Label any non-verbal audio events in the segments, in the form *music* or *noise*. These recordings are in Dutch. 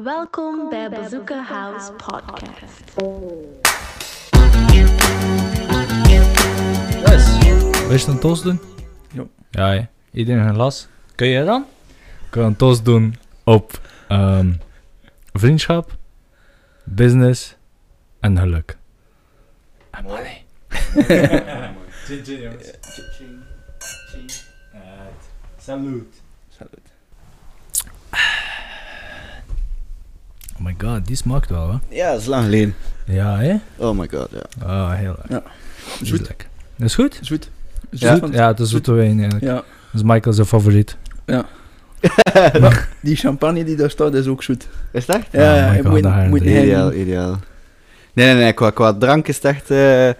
Welkom bij Bazooka House Podcast. Yes. Wil je een toast doen? Ja. Ja, hè. iedereen een glas. Kun je dan? Ik wil een toast doen op ehm, vriendschap, business en geluk. En money. Chin chin jongens. Chin chin. Salut. Salut. Oh my god, die smaakt wel hè? Ja, dat is lang geleden. Ja hè? Oh my god, ja. Oh, heel lekker. Ja. Dat is Zoet. lekker. Is goed? Zoet. Ja, Zoet. ja het is zoete wijn eigenlijk. Ja. Dat is Michael zijn favoriet. *laughs* Die champagne die daar staat is ook zoet. Is dat? Ja, Oh ja, God, moet, niet Ideaal, ideaal. Nee, nee, nee, qua, qua drank is het echt eh,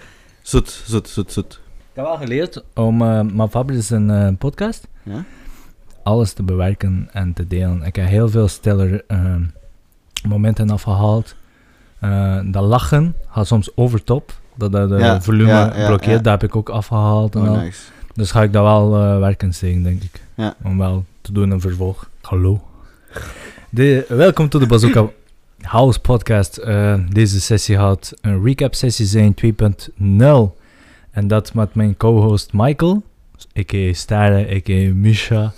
zoet, zoet, zoet, zoet. Ik heb wel geleerd om uh, mijn Fabris een eh, podcast Ja? alles te bewerken en te delen. Ik heb heel veel stiller eh, momenten afgehaald. Eh, dat lachen gaat soms over top. Dat dat de Ja, volume ja, ja, blokkeert, dat heb ik ook afgehaald. En Oh, al. nice. Dus ga ik dat wel eh werken steken, denk ik. Om wel te doen een vervolg. Hallo. De, welkom to de Bazooka *laughs* House podcast. Eh, deze sessie gaat een recap sessie zijn 2.0. En dat met mijn co-host Michael, a.k.a. Stare, a.k.a. Misha.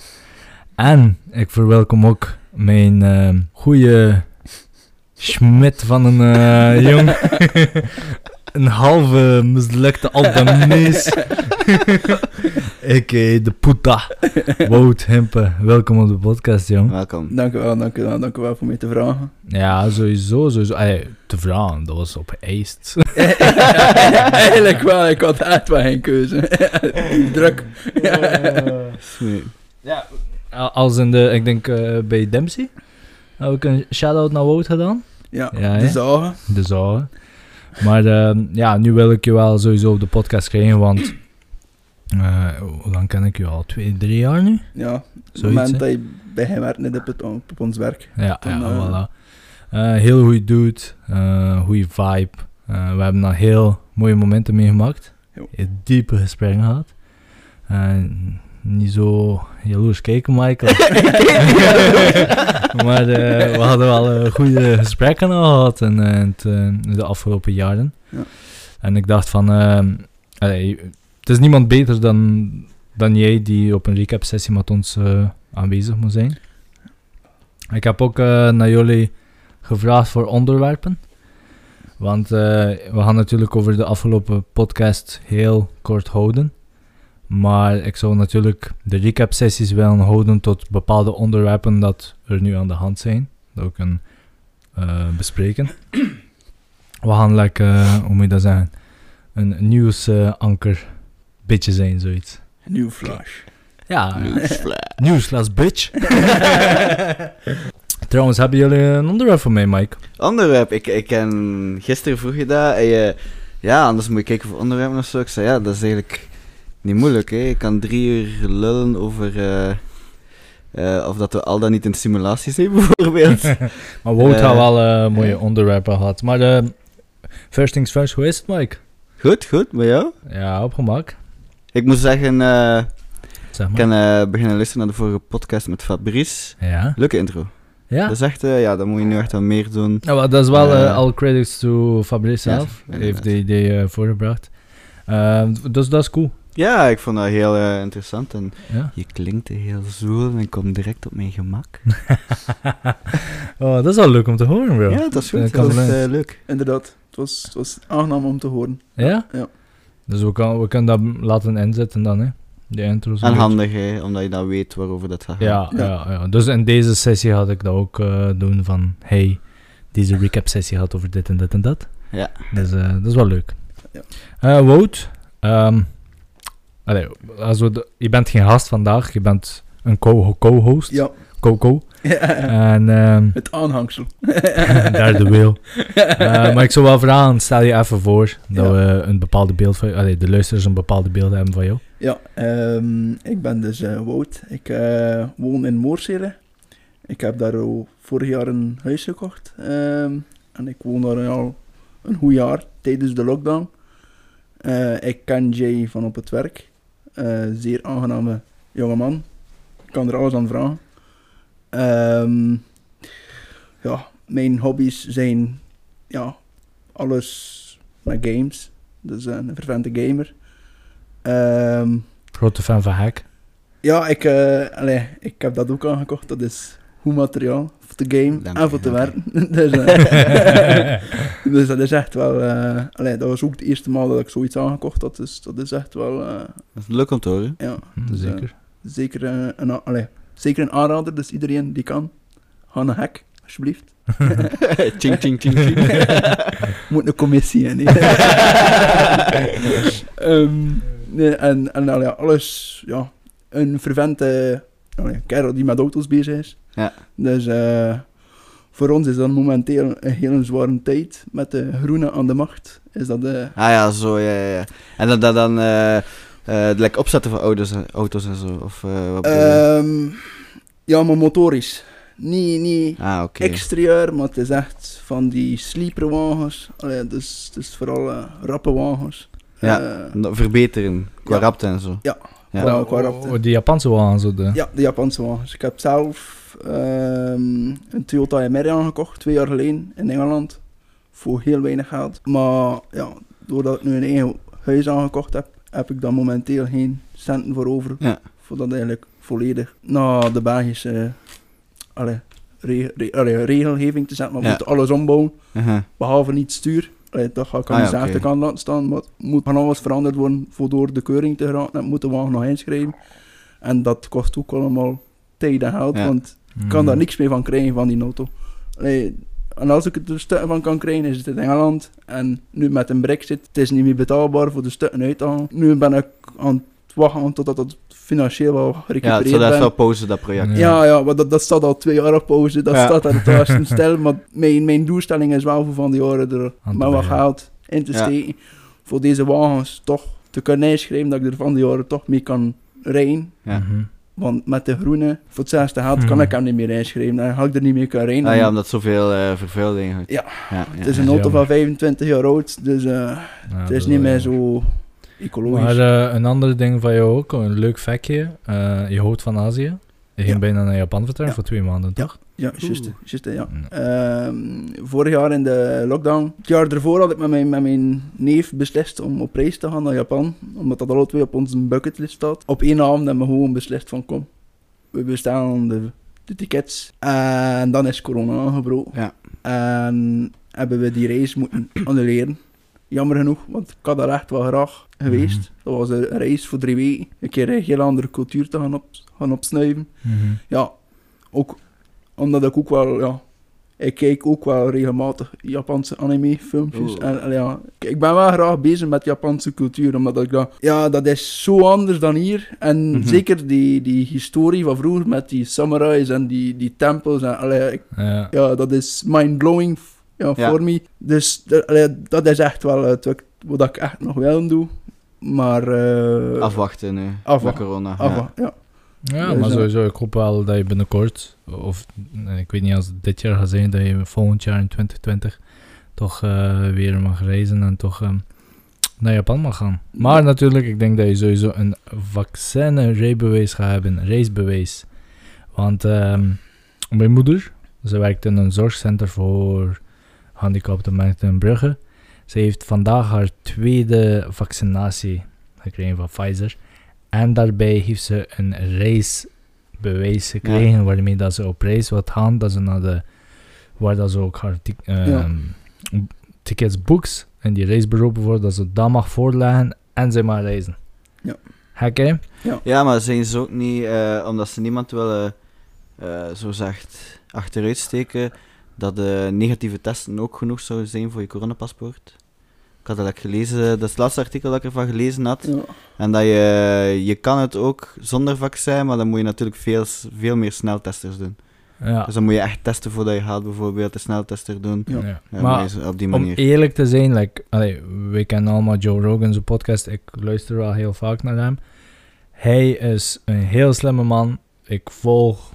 En ik verwelkom ook mijn eh goede schmid van een eh, *laughs* jong. een halve mislukte Albanese. *laughs* a.k.a. de Puta. Wout Hempe. Welkom op de podcast, jong. Welkom. Dank u wel, dank u wel, dank u wel voor mij te vragen. Ja, sowieso, sowieso. Te vragen, dat was op eist. *laughs* Eigenlijk wel, ik had echt wel geen keuze. Druk. Ja, als in de, ik denk eh, bij Dempsey. Heb ik een shout-out naar Wout gedaan. Ja, de zagen. De zaal. Maar ehm, ja, nu wil ik je wel sowieso op de podcast krijgen, want... eh, hoe lang ken ik je al? Twee, drie jaar nu? Ja, op het moment dat je bij hem op, het, op ons werk. Ja, ja eh, voilà. Eh, heel goede dude, goede vibe. We hebben daar heel mooie momenten meegemaakt. Heel diepe gesprekken gehad. Eh, niet zo jaloers kijken, Michael. *laughs* maar eh, we hadden wel eh, goede gesprekken al gehad in, eh, in de afgelopen jaren. Ja. En ik dacht van, ehm, allee, het is niemand beter dan, dan jij die op een recap sessie met ons aanwezig moet zijn. Ik heb ook naar jullie gevraagd voor onderwerpen. Want we gaan natuurlijk over de afgelopen podcast heel kort houden. Maar ik zou natuurlijk de recap sessies willen houden tot bepaalde onderwerpen dat er nu aan de hand zijn. Dat we kunnen eh, bespreken. We gaan lekker, eh, hoe moet je dat zeggen, een nieuwsanker beetje zijn, zoiets. Nieuw flash. Ja, Newsflash. nieuwsglas bitch. *laughs* Trouwens, hebben jullie een onderwerp voor mij, Mike? Onderwerp, ik, ik ken gisteren vroeg je dat en je, ja, anders moet je kijken voor onderwerpen of zo. Ik zei, ja, dat is eigenlijk niet moeilijk, hè. Ik kan drie uur lullen over eh, eh, of dat we al dan niet in simulatie zijn, *laughs* bijvoorbeeld. *laughs* Maar Wout had wel eh, mooie ja. onderwerpen gehad. Maar first things first, hoe is het, Mike? goed, goed, bij jou? Ja, op gemak. Ik moet zeggen, Zeg ik maar. kan eh, beginnen luisteren naar de vorige podcast met Fabrice. Ja? Leuke intro. Ja? Dat is echt, ja, dat moet je nu echt wat meer doen. Nou, maar dat is wel Eh, al credits to Fabrice ja, zelf. inderdaad. heeft die idee voorgebracht. Ehm, dus dat is cool. Ja, ik vond dat heel eh, interessant en Ja. je klinkt heel zoel en komt direct op mijn gemak. *laughs* oh, dat is wel leuk om te horen, bro. Ja, dat is goed. Dat wel. eh, leuk. Inderdaad, het was, het was aangenaam om te horen. Ja? Ja. Dus we, kan, we kunnen dat laten inzetten dan, hè? De intro's. En handig, hè, omdat je dan weet waarover dat gaat. Ja, Ja. ja. Ja, Dus in deze sessie had ik dat ook eh, doen van... Hey, deze recap sessie gaat over dit en dit en dat. Ja. Dus eh, dat is wel leuk. Ja. Eh, Wout, ehm, allee, als we de- je bent geen gast vandaag, je bent een co- co-host. Ja. Co-co. *laughs* ja. En ehm Het aanhangsel. daar de wil. Eh, maar ik zou wel vragen, stel je even voor dat Ja. we een bepaalde beeld van allee, de luisteraars een bepaalde beeld hebben van jou. Ja, ehm, ik ben dus eh, Wout. Ik eh, woon in Moorsele. Ik heb daar al vorig jaar een huis gekocht. ehm, en ik woon daar al een goed jaar tijdens de lockdown. Ik ken Jay van op het werk. Eh, zeer aangename jongeman. Ik kan er alles aan vragen. Ehm, ja, mijn hobby's zijn ja, alles met games. Dus een vervente gamer. Ehm, Grote fan van Hack. ja, ik, eh, allee, ik heb dat ook aangekocht. Dat is goed materiaal te game Dank en voor te werken. *laughs* *laughs* dus, eh, *laughs* dus dat is echt wel... eh, allee, dat was ook de eerste maal dat ik zoiets aangekocht had. Dus dat is echt wel... eh, Dat is leuk om te horen. ja, dus, eh, Zeker. zeker, een, allee, zeker een aanrader. Dus iedereen die kan, ga naar hack, alsjeblieft. ching, ching, ching, ching. Moet een commissie in. nee. Ehm, nee, en en allee, alles, ja, een vervente allee, kerel die met auto's bezig is. Ja. Dus eh, voor ons is dat momenteel een hele zware tijd. Met de groene aan de macht. Is dat eh, Ah ja, zo, ja, ja, ja. En dan, dan, dan eh, eh, like opzetten van auto's, en- auto's en zo. Of, eh, wat ehm, ja, maar motorisch. Niet, niet ah, oké. exterieur, maar het is echt van die sleeperwagens. Allee, dus het is vooral rappe wagens. Ja. Verbeteren, qua Ja. rapte en zo. Ja. Ja. Qua- qua rapte. Oh, die Japanse wagen zo de... Ja, de Japanse wagens. Ik heb zelf ehm, een Toyota MR aangekocht, twee jaar geleden in Engeland. Voor heel weinig geld. Maar ja, doordat ik nu een eigen huis aangekocht heb, heb ik daar momenteel geen centen voor over. Ja. Voor dat eigenlijk volledig naar de Belgische allee, re- re- allee, regelgeving te zetten. Maar we Ja. moeten alles ombouwen, Uh-huh. behalve niet stuur. Allee, dat ga ik aan Ah, de zijkant laten staan. Maar het moet van alles veranderd worden voor door de keuring te geraken. En moet de wagen nog inschrijven. En dat kost ook allemaal tijd en geld, Ja. want ik Mm. kan daar niks meer van krijgen van die auto. Allee, en als ik er stukken van kan krijgen, is het in Engeland. En nu met een brexit, het is niet meer betaalbaar voor de stukken uit te halen. Nu ben ik aan het wachten totdat het financieel wel Ja, het gerecupereerd zou ben. wel pauze, dat project. Ja. Ja, ja, maar dat, dat staat al twee jaar op pauze. Dat Ja. staat daar thuis in *laughs* stel. Maar mijn, mijn doelstelling is wel voor van die jaren er Aan met te wat ja. geld in te Ja. steken. Voor deze wagens toch te kunnen inschrijven dat ik er van die jaren toch mee kan rijden. Ja. Mhm. Want met de groene, voor hetzelfde geld, kan Hmm. ik hem niet meer inschrijven. Dan ga ik er niet meer kunnen rijden. Ah ja, omdat zoveel eh vervuiling heeft. Ja. ja, het is een auto van 25 jaar oud, dus eh, Ja, het is niet meer zo ecologisch. Maar eh, een ander ding van jou ook, een leuk factje. eh, je houdt van Azië. Je ging Ja. bijna naar Japan vertrekken Ja. voor twee maanden, toch? Ja, juist, juist, ja. Ja. Ehm, vorig jaar in de lockdown, het jaar ervoor had ik met mijn, met mijn neef beslist om op reis te gaan naar Japan. Omdat dat alle twee op onze bucketlist staat. Op één avond hebben we gewoon beslist van kom, we bestellen de, de tickets. En dan is corona aangebroken. Ja. En hebben we die reis moeten *clears throat* annuleren. Jammer genoeg, want ik had daar echt wel graag geweest. Mhm. Dat was een reis voor drie weken. Een keer een heel andere cultuur te gaan, op, gaan opsnuiven Mhm. ja, ook omdat ik ook wel, ja, ik kijk ook wel regelmatig Japanse anime-filmpjes. En, en ja, ik- ben wel graag bezig met Japanse cultuur, omdat ik dat, ja, dat is zo anders dan hier. En Mhm. zeker die, die historie van vroeger met die samurais en die, die tempels, en, allee, ik- Ja. ja, dat is mind-blowing ja, Ja. voor me. Dus dat, allee, dat is echt wel het wat, wat ik echt nog wel doe. Maar, eh Afwachten nu, Afwachten. corona. afwa- ja. Ja, Dus, maar sowieso, ik hoop wel dat je binnenkort, of ik weet niet als het dit jaar gaat zijn, dat je volgend jaar in 2020 toch eh, weer mag reizen en toch ehm, naar Japan mag gaan. Maar natuurlijk, ik denk dat je sowieso een vaccin-rijbewijs gaat hebben, een reisbewijs. Want ehm, mijn moeder, ze werkt in een zorgcenter voor gehandicapte mensen in Brugge. Ze heeft vandaag haar tweede vaccinatie gekregen van Pfizer. En daarbij heeft ze een reisbewijs gekregen waarmee dat ze op reis wat gaan. Dat ze naar de, waar dat ze ook haar ehm, Ja. tickets boekt. En die reisbureau bijvoorbeeld, dat ze dat mag voorleggen en ze mag reizen. Ja. Gek hè? Ja, maar zijn ze ook niet, eh, omdat ze niemand willen, eh, zo zegt, achteruit steken, dat de negatieve testen ook genoeg zouden zijn voor je coronapaspoort? Ik had dat gelezen, dat is het laatste artikel dat ik ervan gelezen had. Ja. En dat je, je kan het ook zonder vaccin, maar dan moet je natuurlijk veel, veel meer sneltesters doen. Ja. Dus dan moet je echt testen voordat je gaat, bijvoorbeeld de sneltester doen. Ja. Maar op die om manier. eerlijk te zijn, like, allee, we kennen allemaal Joe Rogan's podcast. Ik luister wel heel vaak naar hem. Hij is een heel slimme man. Ik volg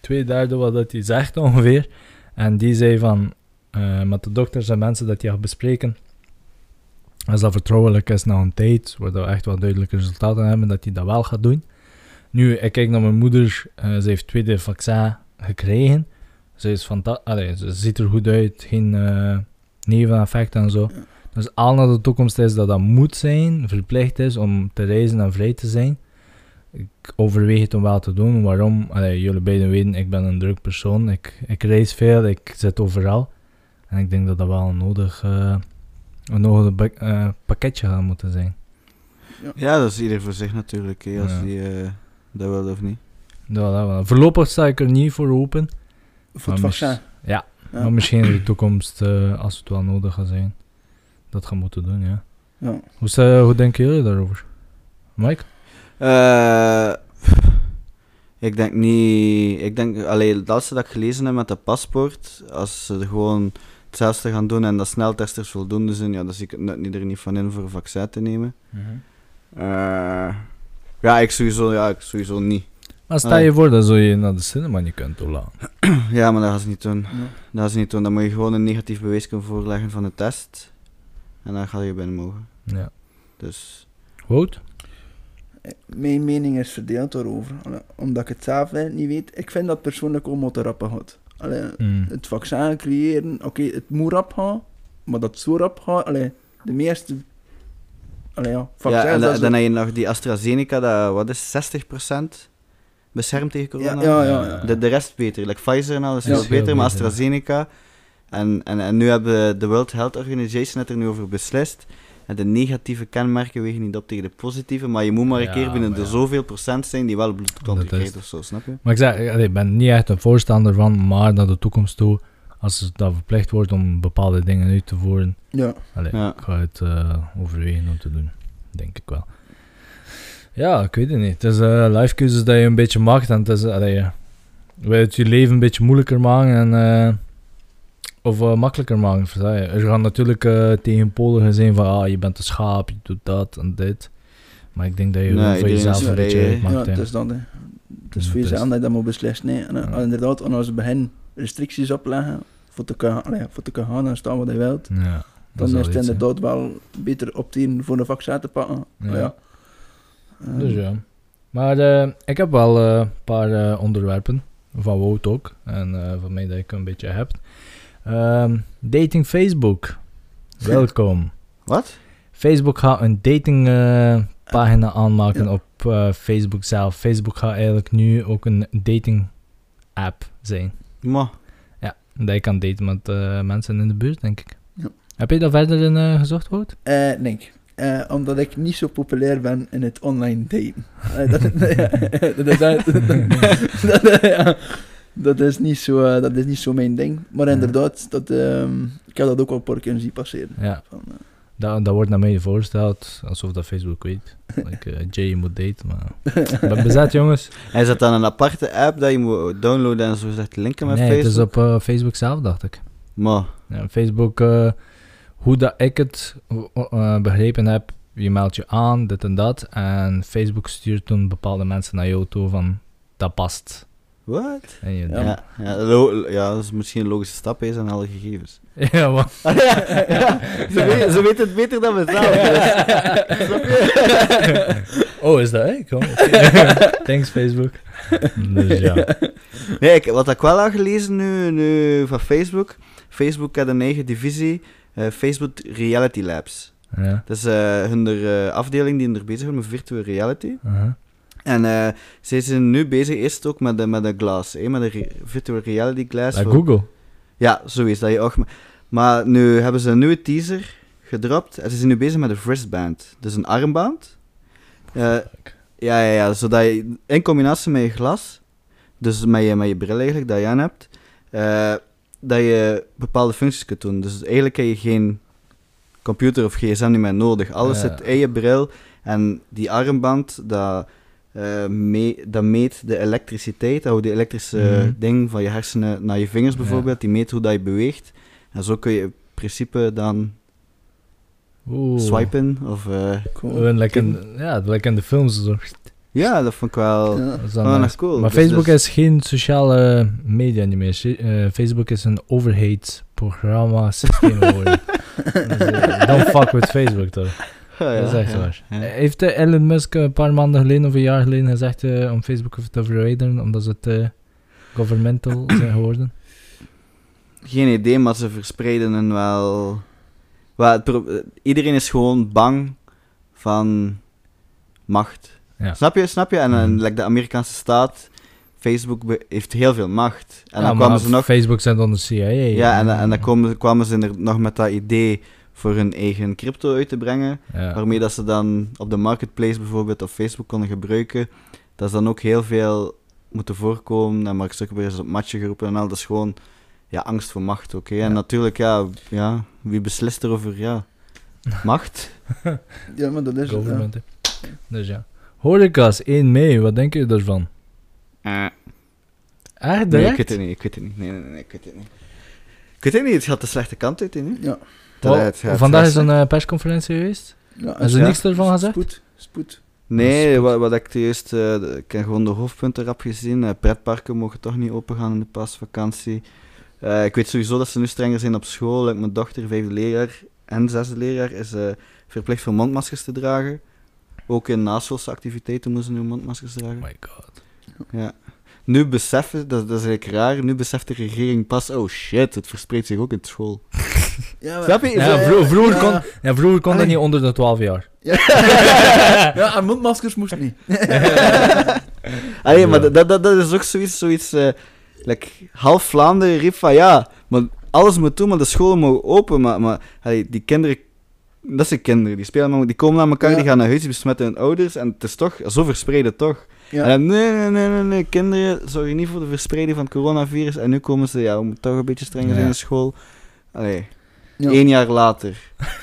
twee derde wat dat hij zegt *laughs* ongeveer. En die zei van, eh, met de dokters en mensen dat hij gaat bespreken, als dat vertrouwelijk is na een tijd, waar we echt wel duidelijke resultaten hebben, dat hij dat wel gaat doen. Nu, ik kijk naar mijn moeder, eh, ze heeft tweede vaccin gekregen. Ze, is Allee, ze ziet er goed uit, geen eh neveneffecten en zo. Dus al naar de toekomst is dat dat moet zijn, verplicht is om te reizen en vrij te zijn. Ik overweeg het om wel te doen. Waarom? Jullie beiden weten, ik ben een druk persoon. Ik, ik reis veel, ik zit overal. En ik denk dat dat wel nodig, eh, een nodig ba- eh, pakketje gaat moeten zijn. Ja, dat is ieder voor zich natuurlijk, hè, als Ja. die eh, dat wil of niet. Ja, dat wel. Voorlopig sta ik er niet voor open. Voor het vaccin. Ja, Ja. maar misschien in de toekomst, eh, als het wel nodig gaat zijn, dat gaan moeten doen, ja. Ja. Hoe, hoe denken jullie daarover? Mike? Eh, ik denk niet. Ik denk alleen het laatste dat ik gelezen heb met dat paspoort. Als ze gewoon hetzelfde gaan doen en dat sneltesters voldoende zijn, ja, dan zie ik het nut niet er niet van in voor een vaccin te nemen. Eh, ja, ik sowieso, ja, ik sowieso niet. Maar stel Allee. je voor dat zo je naar de cinema niet kunt toelaten. *clears throat* Ja, maar dat gaan ze niet doen. Ja. Dat gaan ze niet doen. Dan moet je gewoon een negatief bewijs kunnen voorleggen van de test. En dan ga je binnen mogen. Ja. Dus. Wout? Mijn mening is verdeeld daarover. Omdat ik het zelf eh, niet weet. Ik vind dat persoonlijk ook te rappen gaat. Allee, Mm. het vaccin creëren, oké, het moet rap gaan, maar dat zo rap gaat, allee, de meeste allee, ja, Ja, vaccins, en dat da- is dan heb je nog die AstraZeneca, dat wat is 60% beschermd tegen corona. ja, ja, ja, ja. De, de rest beter. Like Pfizer en alles is Ja. beter, maar ja. AstraZeneca. En, en, en nu hebben de World Health Organization het er nu over beslist. En de negatieve kenmerken wegen niet op tegen de positieve, maar je moet maar een Ja, keer binnen de ja. zoveel procent zijn die wel Dat krijgt het. of zo, snap je? Maar ik zeg, allee, ik ben niet echt een voorstander van, maar naar de toekomst toe, als het dan verplicht wordt om bepaalde dingen uit te voeren, Ja, allee, Ja. ik ga het eh, overwegen om te doen. Denk ik wel. Ja, ik weet het niet. Het is eh life keuzes dat je een beetje maakt en het is, allee, wil het je leven een beetje moeilijker maken en, eh, of eh, makkelijker maken. versta je? Er gaan natuurlijk eh tegenpoligen zijn van, ah, je bent een schaap, je doet dat en dit. Maar ik denk dat je Nee, voor jezelf een beetje hè. uitmaakt. ja het is dat. Het is Ja, voor jezelf dat je dat moet beslissen. hè. En, eh, Ja. inderdaad, en als je begint restricties opleggen, voor te kunnen, allee, voor te kunnen gaan en staan wat je wilt, Ja, dan is het iets, inderdaad wel beter opteren voor een vaccin te pakken. Ja. Ja. Ehm, Dus ja. Maar eh, ik heb wel eh, een paar eh, onderwerpen. Van Wout ook. En eh, van mij dat ik een beetje heb. Ehm, dating Facebook. Welkom. *laughs* Wat? Facebook gaat een dating eh, pagina aanmaken Ja. op eh, Facebook zelf. Facebook gaat eigenlijk nu ook een dating app zijn. Maar, Dat je kan daten met eh, mensen in de buurt, denk ik. Ja. Heb je dat verder in gezocht, Wout? Eh, nee. Omdat ik niet zo populair ben in het online daten. *laughs* *laughs* Dat, dat, is, dat, ja, dat, is niet zo, eh, dat is niet zo mijn ding. Maar Ja. inderdaad, dat, ehm, ik heb dat ook al een paar keer zien passeren. Ja. Van, eh, Dat, dat wordt naar mij voorgesteld, alsof dat Facebook weet. like, eh, Jay je moet daten, maar... Ik *laughs* ben bezet, jongens. is dat dan een aparte app dat je moet downloaden en zo gezegd linken met nee, Facebook? het is op Facebook zelf, dacht ik. Maar, Ja, Facebook, eh, hoe dat ik het eh, begrepen heb, je meldt je aan, dit en dat. En Facebook stuurt toen bepaalde mensen naar jou toe van, dat past. Wat? En je Ja. Ja, ja, lo- ja, dat is misschien een logische stap, is aan alle gegevens. *laughs* ja, maar... *laughs* ja, ja, ze, weten, ze weten het beter dan we zelf. dus. *laughs* Snap je? Oh, is dat oké. Thanks, Facebook. Dus ja. Nee, ik, wat ik wel heb gelezen nu, nu van Facebook. Facebook heeft een eigen divisie, eh, Facebook Reality Labs. ja. Dat is eh, hun er, eh, afdeling die er bezig is met virtual reality. uh-huh. En eh zij zijn nu bezig eerst ook met de, met de glass, hè, met de re- virtual reality glass. Bij voor- Google. Ja, zo is dat je ook. Maar nu hebben ze een nieuwe teaser gedropt. En ze zijn nu bezig met een wristband. Dus een armband. Eh, ja, ja, ja, zodat je in combinatie met je glas, dus met je, met je bril eigenlijk, dat je aan hebt, eh, dat je bepaalde functies kunt doen. Dus eigenlijk heb je geen computer of gsm niet meer nodig. Alles Ja. zit in je bril en die armband, dat, eh, mee, dat meet de elektriciteit, dat de elektrische Mhm. ding van je hersenen naar je vingers Ja. bijvoorbeeld, die meet hoe dat je beweegt. En zo kun je in principe dan Oeh. swipen of... eh, cool. Lekker in, ja, lekker in de films. Zo. ja, dat vond ik wel... Ja. Nice. nog cool. Maar Dus- Facebook dus- is geen sociale media niet meer. Eh, Facebook is een overheidsprogramma systeem *laughs* geworden. dus, don't fuck with Facebook toch? Ja, ja, dat is echt ja, waar. ja. Eh, Heeft eh, Elon Musk een paar maanden geleden of een jaar geleden gezegd eh, om Facebook te verwijderen omdat ze het eh, governmental *clears throat* zijn geworden? geen idee, maar ze verspreiden hen wel... eh, iedereen is gewoon bang van macht. Ja. Snap je? Snap je? En dan like de Amerikaanse staat, Facebook heeft heel veel macht. En Ja, dan maar kwamen ze nog... Facebook zijn dan de CIA. Ja, en, en dan komen, kwamen ze er nog met dat idee voor hun eigen crypto uit te brengen. Ja. Waarmee dat ze dan op de marketplace bijvoorbeeld of Facebook konden gebruiken. Dat is dan ook heel veel moeten voorkomen. En Mark Zuckerberg is op matje geroepen en al. Dat is gewoon ja, angst voor macht hè. En Ja. natuurlijk, ja, ja, wie beslist erover ja, *laughs* macht? Ja, maar dat is het. ja. Dus ja. Horeca's, 1 mei, wat denk je ervan? Eh, Echt, nee, ik weet het niet. Ik weet het niet. Nee, nee, nee, ik weet het niet. Ik weet het niet. Het gaat de slechte kant uit, hè. Ja. Vandaag is een eh, persconferentie geweest. Ja, Hebben ze ja. niks ervan gezegd? Spoed, spoed. Nee, spoed. wat, wat ik eerst, eh, ik heb gewoon de hoofdpunten rap gezien. Eh, pretparken mogen toch niet open gaan in de paasvakantie. Eh, ik weet sowieso dat ze nu strenger zijn op school. Like mijn dochter, vijfde leerjaar en zesde leerjaar, is eh, verplicht voor mondmaskers te dragen. Ook in naschoolse activiteiten moeten ze nu mondmaskers Oh dragen. my god. Ja. Nu beseffen, dat, dat is eigenlijk raar, nu beseft de regering pas, oh shit, het verspreidt zich ook in school. *laughs* Ja, maar- Snap je? Ja, vro- vroeger ja. kon, ja, vroeger kon dat niet onder de 12 jaar. *laughs* ja, en mondmaskers moest niet. *laughs* Allee, maar dat, dat, dat is ook zoiets, zoiets eh, like, half Vlaanderen riep van ja, maar alles moet doen, maar de scholen mogen open, maar, maar allee, die kinderen, dat zijn kinderen, die spelen, maar die komen naar elkaar, Ja. die gaan naar huis, die besmetten hun ouders, en het is toch, zo verspreiden toch. Ja. En dan, nee, nee, nee, nee, nee, kinderen zorgen niet voor de verspreiding van het coronavirus, en nu komen ze, ja, we moeten toch een beetje strenger zijn in school. Allee, Ja. één jaar later.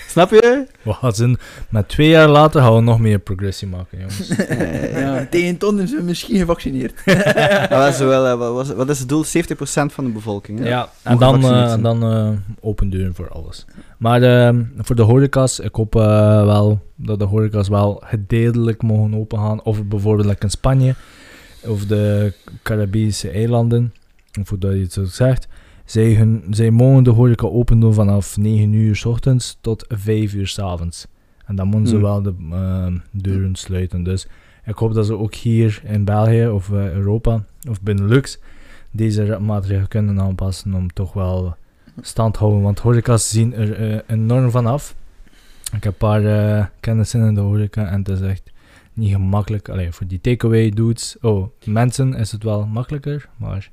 Snap je? We gaan zien, met twee jaar later gaan we nog meer progressie maken, jongens. *laughs* Eh, Ja, *laughs* tegen ton zijn we misschien gevaccineerd. *laughs* Wat wel, eh, wat, was- wat is het doel? 70% van de bevolking. hè? Ja, en dan, eh, dan eh, open deuren voor alles. Maar ehm, voor de horeca's, ik hoop eh, wel dat de horeca's wel gedeeltelijk mogen opengaan. Of bijvoorbeeld like in Spanje, of de Caribische eilanden, of hoe dat je het zo zegt. Zij, hun, zij mogen de horeca open doen vanaf 9 uur s ochtends tot 5 uur s avonds. En dan moeten ze Hmm. wel de ehm, deuren sluiten. Dus ik hoop dat ze ook hier in België of eh, Europa of Benelux deze maatregelen kunnen aanpassen om toch wel stand te houden. Want horeca's zien er eh, enorm van af. Ik heb een paar eh, kennissen in de horeca en het is echt niet gemakkelijk. Allee, voor die takeaway dudes, oh, mensen is het wel makkelijker, maar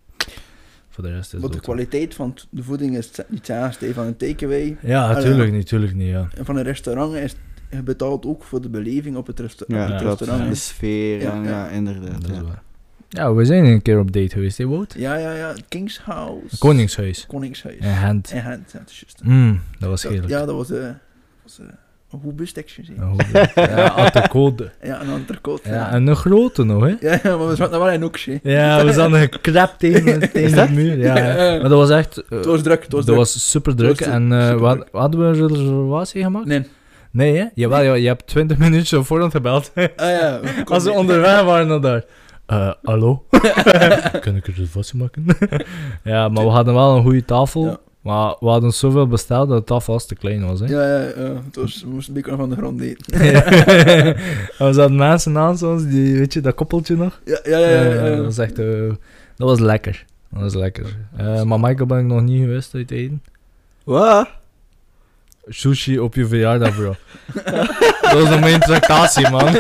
voor de rest is Want het de kwaliteit van de voeding is niet hetzelfde van een takeaway. Ja, natuurlijk niet, natuurlijk niet, ja. En van een restaurant is je betaalt ook voor de beleving op het, resta- Ja, op het restaurant. De sfeer, Ja, en, ja. ja, inderdaad. Dat is ja. waar. Ja, we zijn een keer op date geweest, hè, Wout? Ja, ja, ja. King's House. Koningshuis. Koningshuis. In Gent. En Gent, ja, dat is juist. Mm, dat was heerlijk. Ja, dat was, eh was eh, een goed. Ja, goed, hè. ja, had de code. Ja, een. *laughs* Ja, en een grote nog, hè? Ja, maar we zaten wel in hè. Ja, we *laughs* zaten gekrapt tegen, tegen de muur. Ja. Maar dat was echt... eh, Het was druk, het was dat druk. was super druk. Was En eh, super wat, druk. hadden we een reservatie gemaakt? Nee. Nee, hè? Jawel, ja, je hebt 20 minuutjes op voorhand gebeld. Ah ja. *laughs* Als we onderweg waren naar daar. Eh, hallo? Kan ik een reservatie maken? ja, maar we hadden wel een goede tafel. Ja. Maar we hadden zoveel besteld dat tafel als te klein was, hè? Ja, ja, ja. Het was, we moesten een beetje van de grond eten. *laughs* *laughs* En we zaten mensen naast ons, die, weet je, dat koppeltje nog? Ja, ja, ja. ja, Eh, ja. dat was echt... eh, dat was lekker. Dat was lekker. Eh, maar Michael ben ik nog niet geweest uit eten. Wat? Sushi op je verjaardag, bro. *laughs* dat was nog mijn tractatie, man.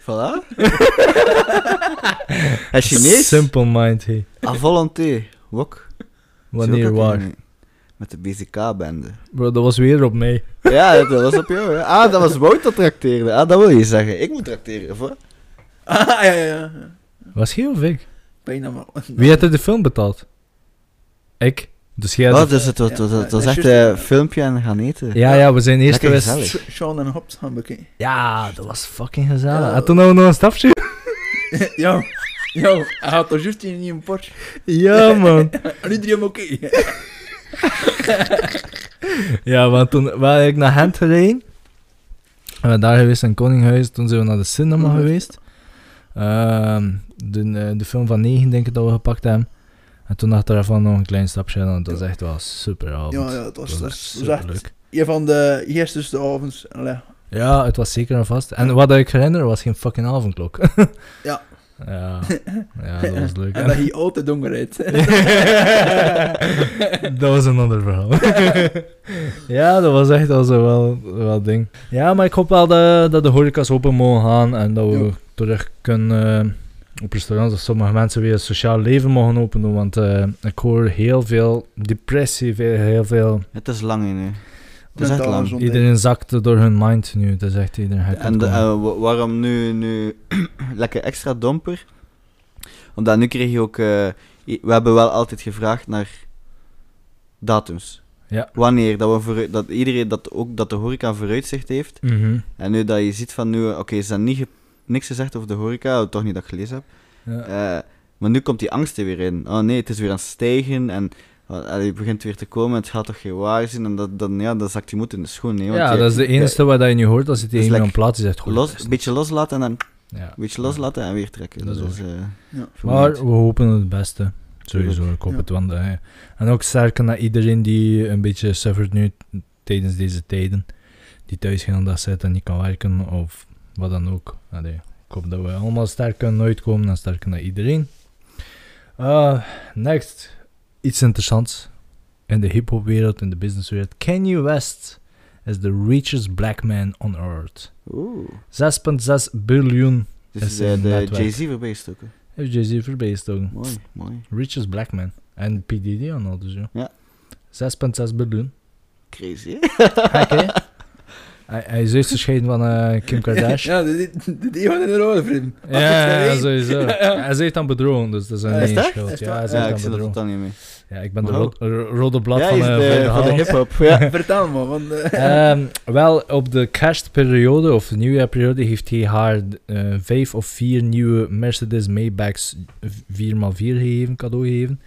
Voilà. Hij is Chinees? Simple mind, hey. À volonté. Wok. Wanneer, waar? Met de BZK-bende. Bro, dat was weer op mij. Ja, dat was op jou. Hè. Ah, dat was Wout dat trakteerde. Ah, dat wil je zeggen. Ik moet trakteren, of wat? Ah, ja, ja, ja. Was hij of ik? Bijna wel. Wie had er de film betaald? Ik. Dus jij had Wat is het? Het was- Ja, het was echt een ja. filmpje en gaan eten. Ja, ja, we zijn eerst geweest. Sean en Hobbs gaan bekijken. Ja, dat was fucking gezellig. Ja. En toen hadden we nog een stapje. *laughs* ja, ja. Hij had toch juist in een Porsche. ja, man. En iedereen oké. Ja, want toen waren ik naar Gent gereden. We zijn daar geweest in Koninghuis. Toen zijn we naar de cinema geweest. Ehm, de, de film van 9 denk ik dat we gepakt hebben. En toen achteraf nog een klein stapje. En dat was echt wel super avond. Ja, ja, het was, Dat echt superleuk. een van de eerste avonds. Ja, het was zeker en vast. En wat ik herinner was geen fucking avondklok. *laughs* Ja, *laughs* ja dat was leuk. En dat hij altijd donker uit. *laughs* dat was een ander verhaal. *laughs* ja, dat was echt al zo wel, wel ding. Ja, maar ik hoop wel dat, dat de horeca's open mogen gaan en dat we Ja. terug kunnen eh, op restaurants dat sommige mensen weer een sociaal leven mogen openen. Want eh, ik hoor heel veel depressie, heel veel. Het is lang in nu. Het is echt Mentaal lang. gezondheid. Iedereen zakt door hun mind nu. Dat is echt iedereen. En de- eh, wa- waarom nu, nu *clears throat* lekker extra domper? Omdat nu kreeg je ook... eh, we hebben wel altijd gevraagd naar datums. Ja. Wanneer, dat, we vooruit, dat iedereen, dat ook dat de horeca vooruitzicht heeft. Mhm. En nu dat je ziet van nu, oké, ze hebben niet ge- niks gezegd over de horeca, toch niet dat ik gelezen heb. Ja. Eh, maar nu komt die angst er weer in. Oh nee, het is weer aan het stijgen en allee, het begint weer te komen, het gaat toch geen waar zijn. En dat, dan, ja, dan zakt die moed in de schoen. Nee, want ja, je- dat is de enige wat je nu hoort als het Dus tegen like, een plaats is. Echt goed. los, een beetje loslaten en dan Ja. een beetje loslaten en weer trekken. Dat Dat is is, eh, Ja. Maar we hopen het beste. Sowieso, ik hoop Ja. het. Want, eh, en ook sterker naar iedereen die een beetje suffert nu tijdens deze tijden. Die thuis gaan dat zit en niet kan werken of wat dan ook. Allee, ik hoop dat we allemaal sterk kunnen uitkomen en sterker naar iedereen. Uh, next, iets interessants. In de hip-hop wereld, in de businesswereld. Kanye West is the richest black man on earth. Oeh. 6,6 biljoen Dus is de. Jay-Z voorbij gestoken. heeft Jay-Z voorbij gestoken. Mooi, mooi. Richest black man. En P. Diddy en al dus, ja. Ja. 6,6 biljoen. Crazy, hè? hij, hij is juist gescheiden van eh, Kim *laughs* Kardashian. Ja, die, van in de rode vriend. Ja, ja, sowieso. Ja, *laughs* ja. Hij is echt aan bedrogen, dus dat is een Is eigen dat? schuld. Is Ja, hij is Ja, echt ik zit er totaal niet mee. Ja, ik ben de Wow. ro- ro- rode blad ja, van, is eh, de, van de van de hip-hop. *laughs* Ja. *laughs* Vertel me, want... eh, Ehm, wel, op de kerstperiode of de nieuwjaarperiode heeft hij haar eh, vijf of vier nieuwe Mercedes Maybachs 4x4 gegeven, cadeau gegeven.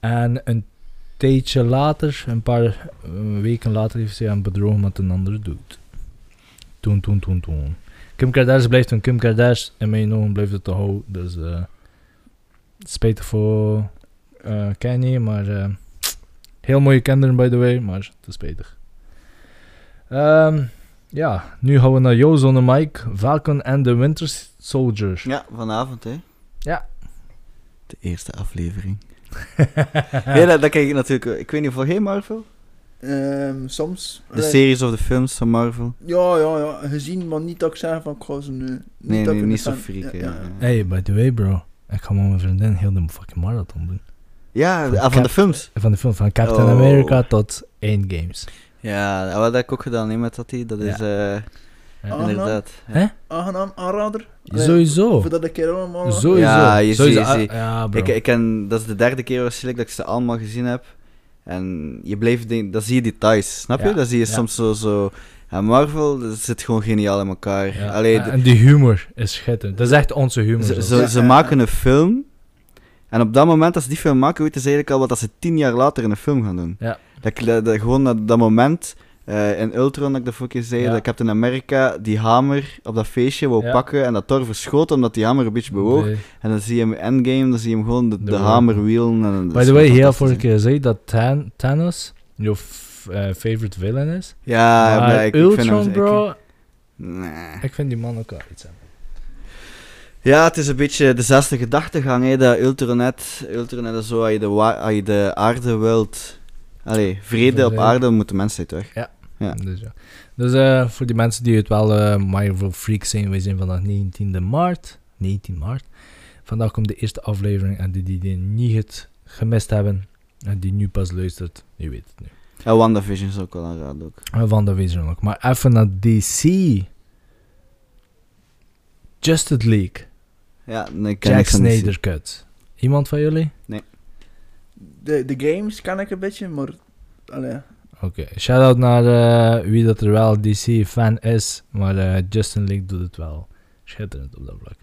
En een tijdje later, een paar weken later, heeft ze hem bedrogen met een andere dude. Toen, toen, toen, toen. Kim Kardashian blijft een Kim Kardashian. In mijn ogen blijft het te houden. Dus eh spijtig voor eh Kanye, maar eh, heel mooie kinderen by the way, maar te spijtig. Ehm, ja, nu gaan we naar jou, zonder Mike. Falcon and the Winter Soldier. ja, vanavond, hè. Ja. De eerste aflevering. *laughs* Nee, dat, dat kijk ik natuurlijk... wel. Ik weet niet, volg jij Marvel? ehm, soms... De series of de films van Marvel? Ja, ja, ja. Gezien, maar niet dat ik zeg van ik ga ze nu... Niet Nee, dat nee, ik niet zo freak, ja, ja. ja. Hey, by the way, bro. Ik ga met mijn vriendin heel de fucking marathon doen. Ja, Van ah, van de films. Van de film van Captain Oh. America tot Endgames. Ja, dat heb ik ook gedaan, hè, met dat die. Dat is, eh Ja. Ah. inderdaad. Hè? Aangenaam, aanrader. Allee, Sowieso. Voor dat ik er allemaal... Sowieso. Ja, je Sowieso. ziet- je Ah. Ja, bro. Ik, ik ken, dat is de derde keer waarschijnlijk dat ik ze allemaal gezien heb. En je blijft denken, dan zie je details, snap je? Dan zie je ja. soms zo, zo... En Marvel, dat zit gewoon geniaal in elkaar. Ja. Allee, de- en die humor is schitterend. Dat is echt onze humor. ze, ze, maken een film. En op dat moment, als ze die film maken, weten ze eigenlijk al wat dat ze tien jaar later in een film gaan doen. Ja. Dat, dat, dat- gewoon dat, dat moment eh, in Ultron, dat ik dat vorige keer zei, Ja. dat Captain America die hamer op dat feestje wou Ja. pakken en dat Thor verschoot omdat die hamer een beetje bewoog. Nee. En dan zie je hem in Endgame, dan zie je hem gewoon de, De de, hamer wielen. En, By the way, heel vorige keer zei dat Than- Thanos jouw eh, favorite villain is. Ja, maar maar ik, ik vind Ultron, hem... ik- bro, nee. ik vind die man ook wel iets hebben. Ja, het is een beetje dezelfde gedachtegang, hè, dat Ultronet, Ultronet is zo, als je de, als je de aarde wilt... Allee, vrede op aarde, moet de mensheid weg. Ja. Dus, ja. dus eh, voor die mensen die het wel eh, Marvel freaks zijn, wij zijn vandaag 19 maart. 19 maart. Vandaag komt de eerste aflevering en die die, die niet het gemist hebben en die nu pas luistert, je weet het nu. En WandaVision is ook wel aanraden ook. En de Wezen ook. Maar even naar DC. Justice League. Ja, nee, ik ken Jack Snyder cut. Iemand van jullie? De, de games kan ik een beetje, maar... Allee, Oké, shout-out naar eh, wie dat er wel DC-fan is, maar eh, Justin League doet het wel schitterend op dat vlak.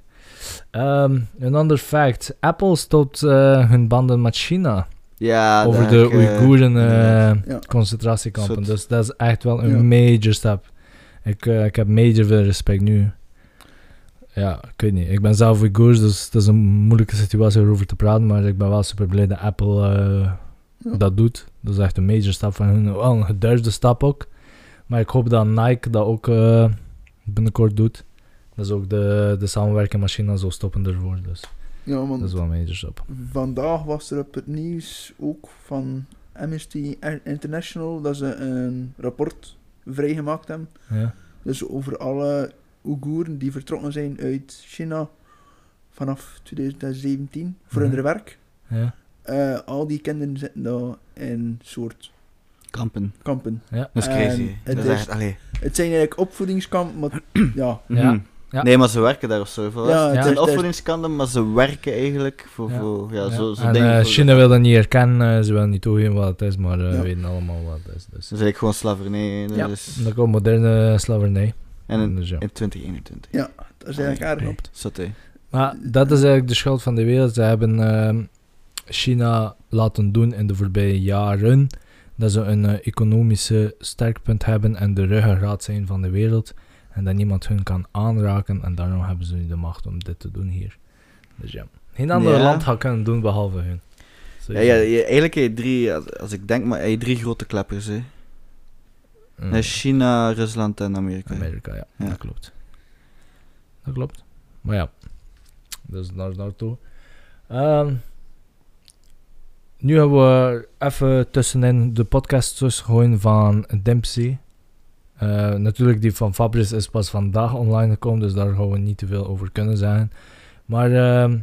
Ehm, een ander fact, Apple stopt eh, hun banden met China Ja, over de heb ik, Oeigoeren ja. concentratiekampen, Zot. dus dat is echt wel een Ja. major stap. Ik, ik heb major veel respect nu. Ja, ik weet niet. Ik ben zelf Oeigoers, dus het is een moeilijke situatie om over te praten, maar ik ben wel super blij dat Apple eh, Ja. dat doet. Dat is echt een major stap van hun. Wel een geduisde stap ook. Maar ik hoop dat Nike dat ook eh, binnenkort doet. Dat is ook de, de samenwerking met China zo stoppen ervoor. Dus Ja, dat is wel een major stap. vandaag was er op het nieuws ook van Amnesty International dat ze een rapport vrijgemaakt hebben. Ja. Dus over alle Oeigoeren die vertrokken zijn uit China vanaf 2017 voor Mhm. hun werk. Ja. Eh, al die kinderen zitten daar in soort Kampen. kampen. Ja. Dat is En crazy. het Dat is is- echt, allee. Het zijn eigenlijk opvoedingskampen, maar *clears throat* ja, Ja. Mhm. Ja. Nee, maar ze werken daar of zo. Ja, het zijn opvoedingskanten, maar ze werken eigenlijk voor, Ja. voor ja, Ja. zo, zo en dingen. eh, China wil dat niet erkennen, eh, ze willen niet toegeven wat het is, maar Ja. weten allemaal wat het is. Dus. Dat is eigenlijk gewoon slavernij. Dat Ja. is... Dat komt moderne slavernij. En in, Dus ja. in 2021. ja, dat is eigenlijk. Klopt. Zat hij. Maar dat is eigenlijk de schuld van de wereld. Ze hebben ehm, China laten doen in de voorbije jaren dat ze een eh, economische sterkpunt hebben en de ruggengraat zijn van de wereld. En dat niemand hun kan aanraken. En daarom hebben ze nu de macht om dit te doen hier. Dus ja. Geen ander Ja. land gaat kunnen doen behalve hun. Ja, ja, eigenlijk heb je drie, als, als ik denk maar, heb je drie grote kleppers. Hè. Mm. China, Rusland en Amerika. Amerika, ja. Ja. Dat klopt. Dat klopt. Maar ja, dus daar naartoe. Ehm nu hebben we even tussenin de podcast gewoon van Dempsey. Eh, natuurlijk, die van Fabrice is pas vandaag online gekomen, dus daar gaan we niet te veel over kunnen zeggen. Maar ehm,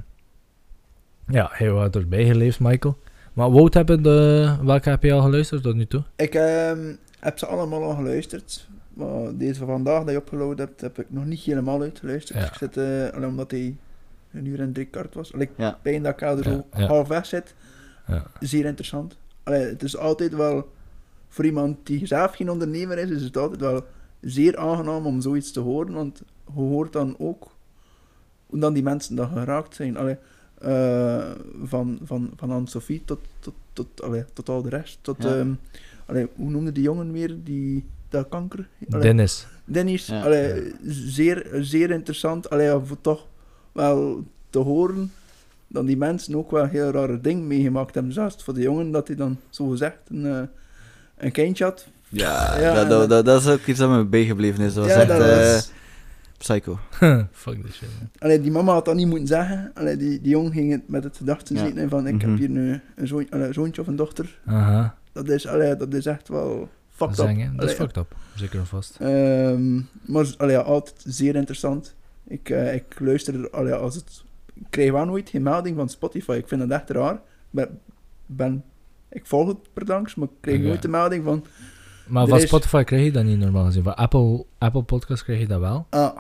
ja, heel wat erbij geleefd, Michael. Maar Wout, hebben de, welke heb je al geluisterd tot nu toe? Ik ehm, heb ze allemaal al geluisterd. Maar deze van vandaag die je opgeload hebt, heb ik nog niet helemaal uitgeluisterd. Ja. Ik zit, eh, alleen omdat hij een uur en drie kwart was. Allee, Ja. pijn dat ik er zo Ja, ja. half weg zit. Ja. Zeer interessant. Allee, het is altijd wel, voor iemand die zelf geen ondernemer is, is het altijd wel zeer aangenaam om zoiets te horen. Want je hoort dan ook hoe dan die mensen dat geraakt zijn. Allee, eh, van, van, van Anne-Sophie tot, tot, tot, allee, tot al de rest. Tot, Ja. Allee, hoe noemde die jongen weer? Die, dat kanker? Allee, Dennis. Dennis, Ja. allee, zeer, zeer interessant. Allee, toch wel te horen dat die mensen ook wel heel rare dingen meegemaakt hebben. Zelfs voor de jongen dat hij dan zo gezegd een, eh, een kindje had. Ja, Ja, dat, dat, dat- is ook iets dat me bijgebleven is. Dat was ja, echt dat eh, was, psycho. *laughs* Fuck this shit. man. allee, die mama had dat niet moeten zeggen. Allee, die, die jongen ging het met het gedachte Ja. zitten van ik Mhm. heb hier nu een, zoon, een zoontje of een dochter. Aha. Dat is, allee, dat is echt wel fucked up. Dat is fucked up. Zeker en vast. Ehm, maar allee, altijd zeer interessant. Ik, eh, ik luister er, allee, als het... Ik krijg wel nooit geen melding van Spotify. Ik vind dat echt raar. Ik ben, ben, ik volg het per langs, maar ik krijg nooit de melding van... Maar van is- Spotify krijg je dat niet normaal gezien. Van Apple, Apple Podcast krijg je dat wel. Ah,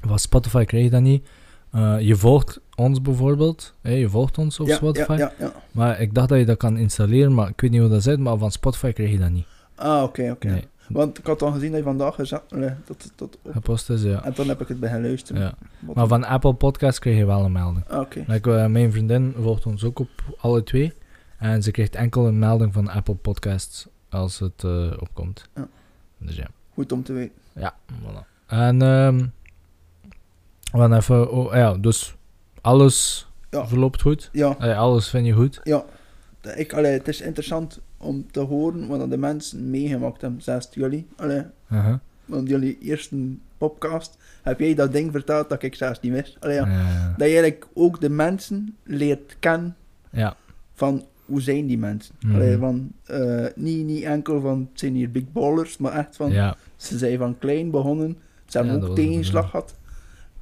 Van Spotify krijg je dat niet. Eh, je volgt ons bijvoorbeeld. je volgt ons op ja, Spotify. Ja, ja, ja. Maar ik dacht dat je dat kan installeren, maar ik weet niet hoe dat zit. Maar van Spotify krijg je dat niet. Ah, oké, oké. Nee. Want ik had dan gezien dat je vandaag gezet... tot op, Gepost is, ja. en toen heb ik het bij gaan luisteren. ja. Maar van Apple Podcast krijg je wel een melding. Ah, oké. Like, eh, mijn vriendin volgt ons ook op alle twee. En ze krijgt enkel een melding van Apple Podcasts als het eh, opkomt. Ja. Dus ja. Goed om te weten. Ja, voilà. En ehm we gaan even, oh, ja, dus alles Ja. verloopt goed. Ja, alles vind je goed. ja. Ik, allee, het is interessant om te horen wat de mensen meegemaakt hebben. Zelfs jullie. Allee. Want jullie eerste podcast heb jij dat ding verteld dat ik zelfs niet wist. Allee, ja. Ja. Dat je eigenlijk ook de mensen leert kennen ja. van hoe zijn die mensen. Allee, van, eh, niet, niet enkel van het zijn hier big ballers, maar echt van ze zijn van klein begonnen. Ze hebben ook tegenslag gehad.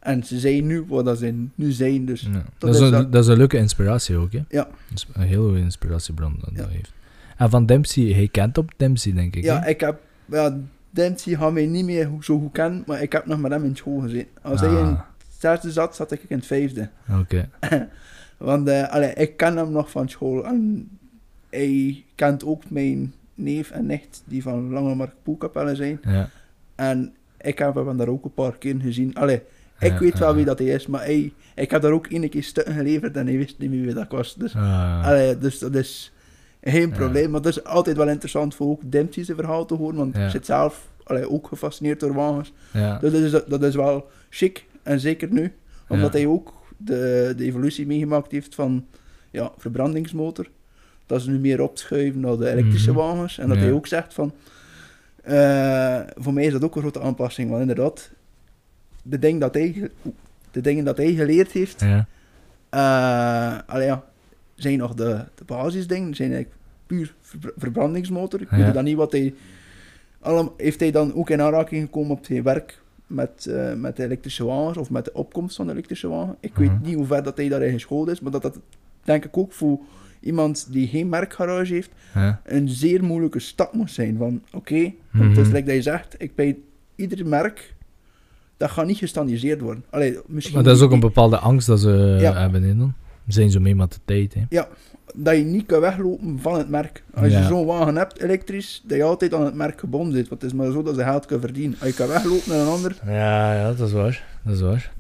En ze zijn nu wat dat ze nu zijn. Dus Ja. dat Dat, is een, dat- dat is een leuke inspiratie ook, hè? Ja. Een heel goede inspiratiebron dat Ja. dat heeft. En van Dempsey, hij kent op Dempsey, denk ik. ja, hè? ik heb... Ja, Dempsey gaat mij niet meer zo goed kennen, maar ik heb nog met hem in school gezeten. Als hij in Ah, het zesde zat, zat ik in het vijfde. Oké. *laughs* Want eh, allee, ik ken hem nog van school. En hij kent ook mijn neef en nicht, die van Langemark Poelkapelle zijn. Ja. En ik heb hem daar ook een paar keer gezien. Allee, ik weet wel wie dat hij is, maar hij, ik heb daar ook één keer stukken geleverd en hij wist niet meer wie dat was. Dus, Ah, allee, dus dat is geen probleem. Maar het is altijd wel interessant voor ook Dempsey's verhaal te horen, want ik zit zelf allee, ook gefascineerd door wagens. ja. Dus dat is, dat is wel chic, en zeker nu, omdat hij ook de, de evolutie meegemaakt heeft van ja, verbrandingsmotor. Dat ze nu meer opschuiven naar de elektrische Mhm. wagens. En dat Ja. hij ook zegt van... eh, voor mij is dat ook een grote aanpassing, want inderdaad, de, ding dat hij, de dingen dat hij geleerd heeft, Ja. eh allee, ja, zijn nog de, de basisdingen, zijn eigenlijk puur ver- verbrandingsmotor. Ik Ja. weet dan niet wat hij... Allemaal, heeft hij dan ook in aanraking gekomen op zijn werk met, eh, met de elektrische wagens of met de opkomst van de elektrische wagen? Ik weet Mhm. niet hoe ver dat hij daarin geschoold is, maar dat dat denk ik ook voor iemand die geen merkgarage heeft, Ja. een zeer moeilijke stap moet zijn. Van oké, want het is Mhm. like dat je zegt, ik bij ieder merk, dat gaat niet gestandardiseerd worden. Allee, misschien Maar dat is ook een bepaalde angst dat ze Ja. hebben in dan. Zijn zo mee met de tijd, hè. dat je niet kan weglopen van het merk. Als Ja. je zo'n wagen hebt, elektrisch, dat je altijd aan het merk gebonden zit. Want het is maar zo dat ze geld kunnen verdienen. Als je kan weglopen naar een ander, Ja, ja, dat is waar. Dat is waar.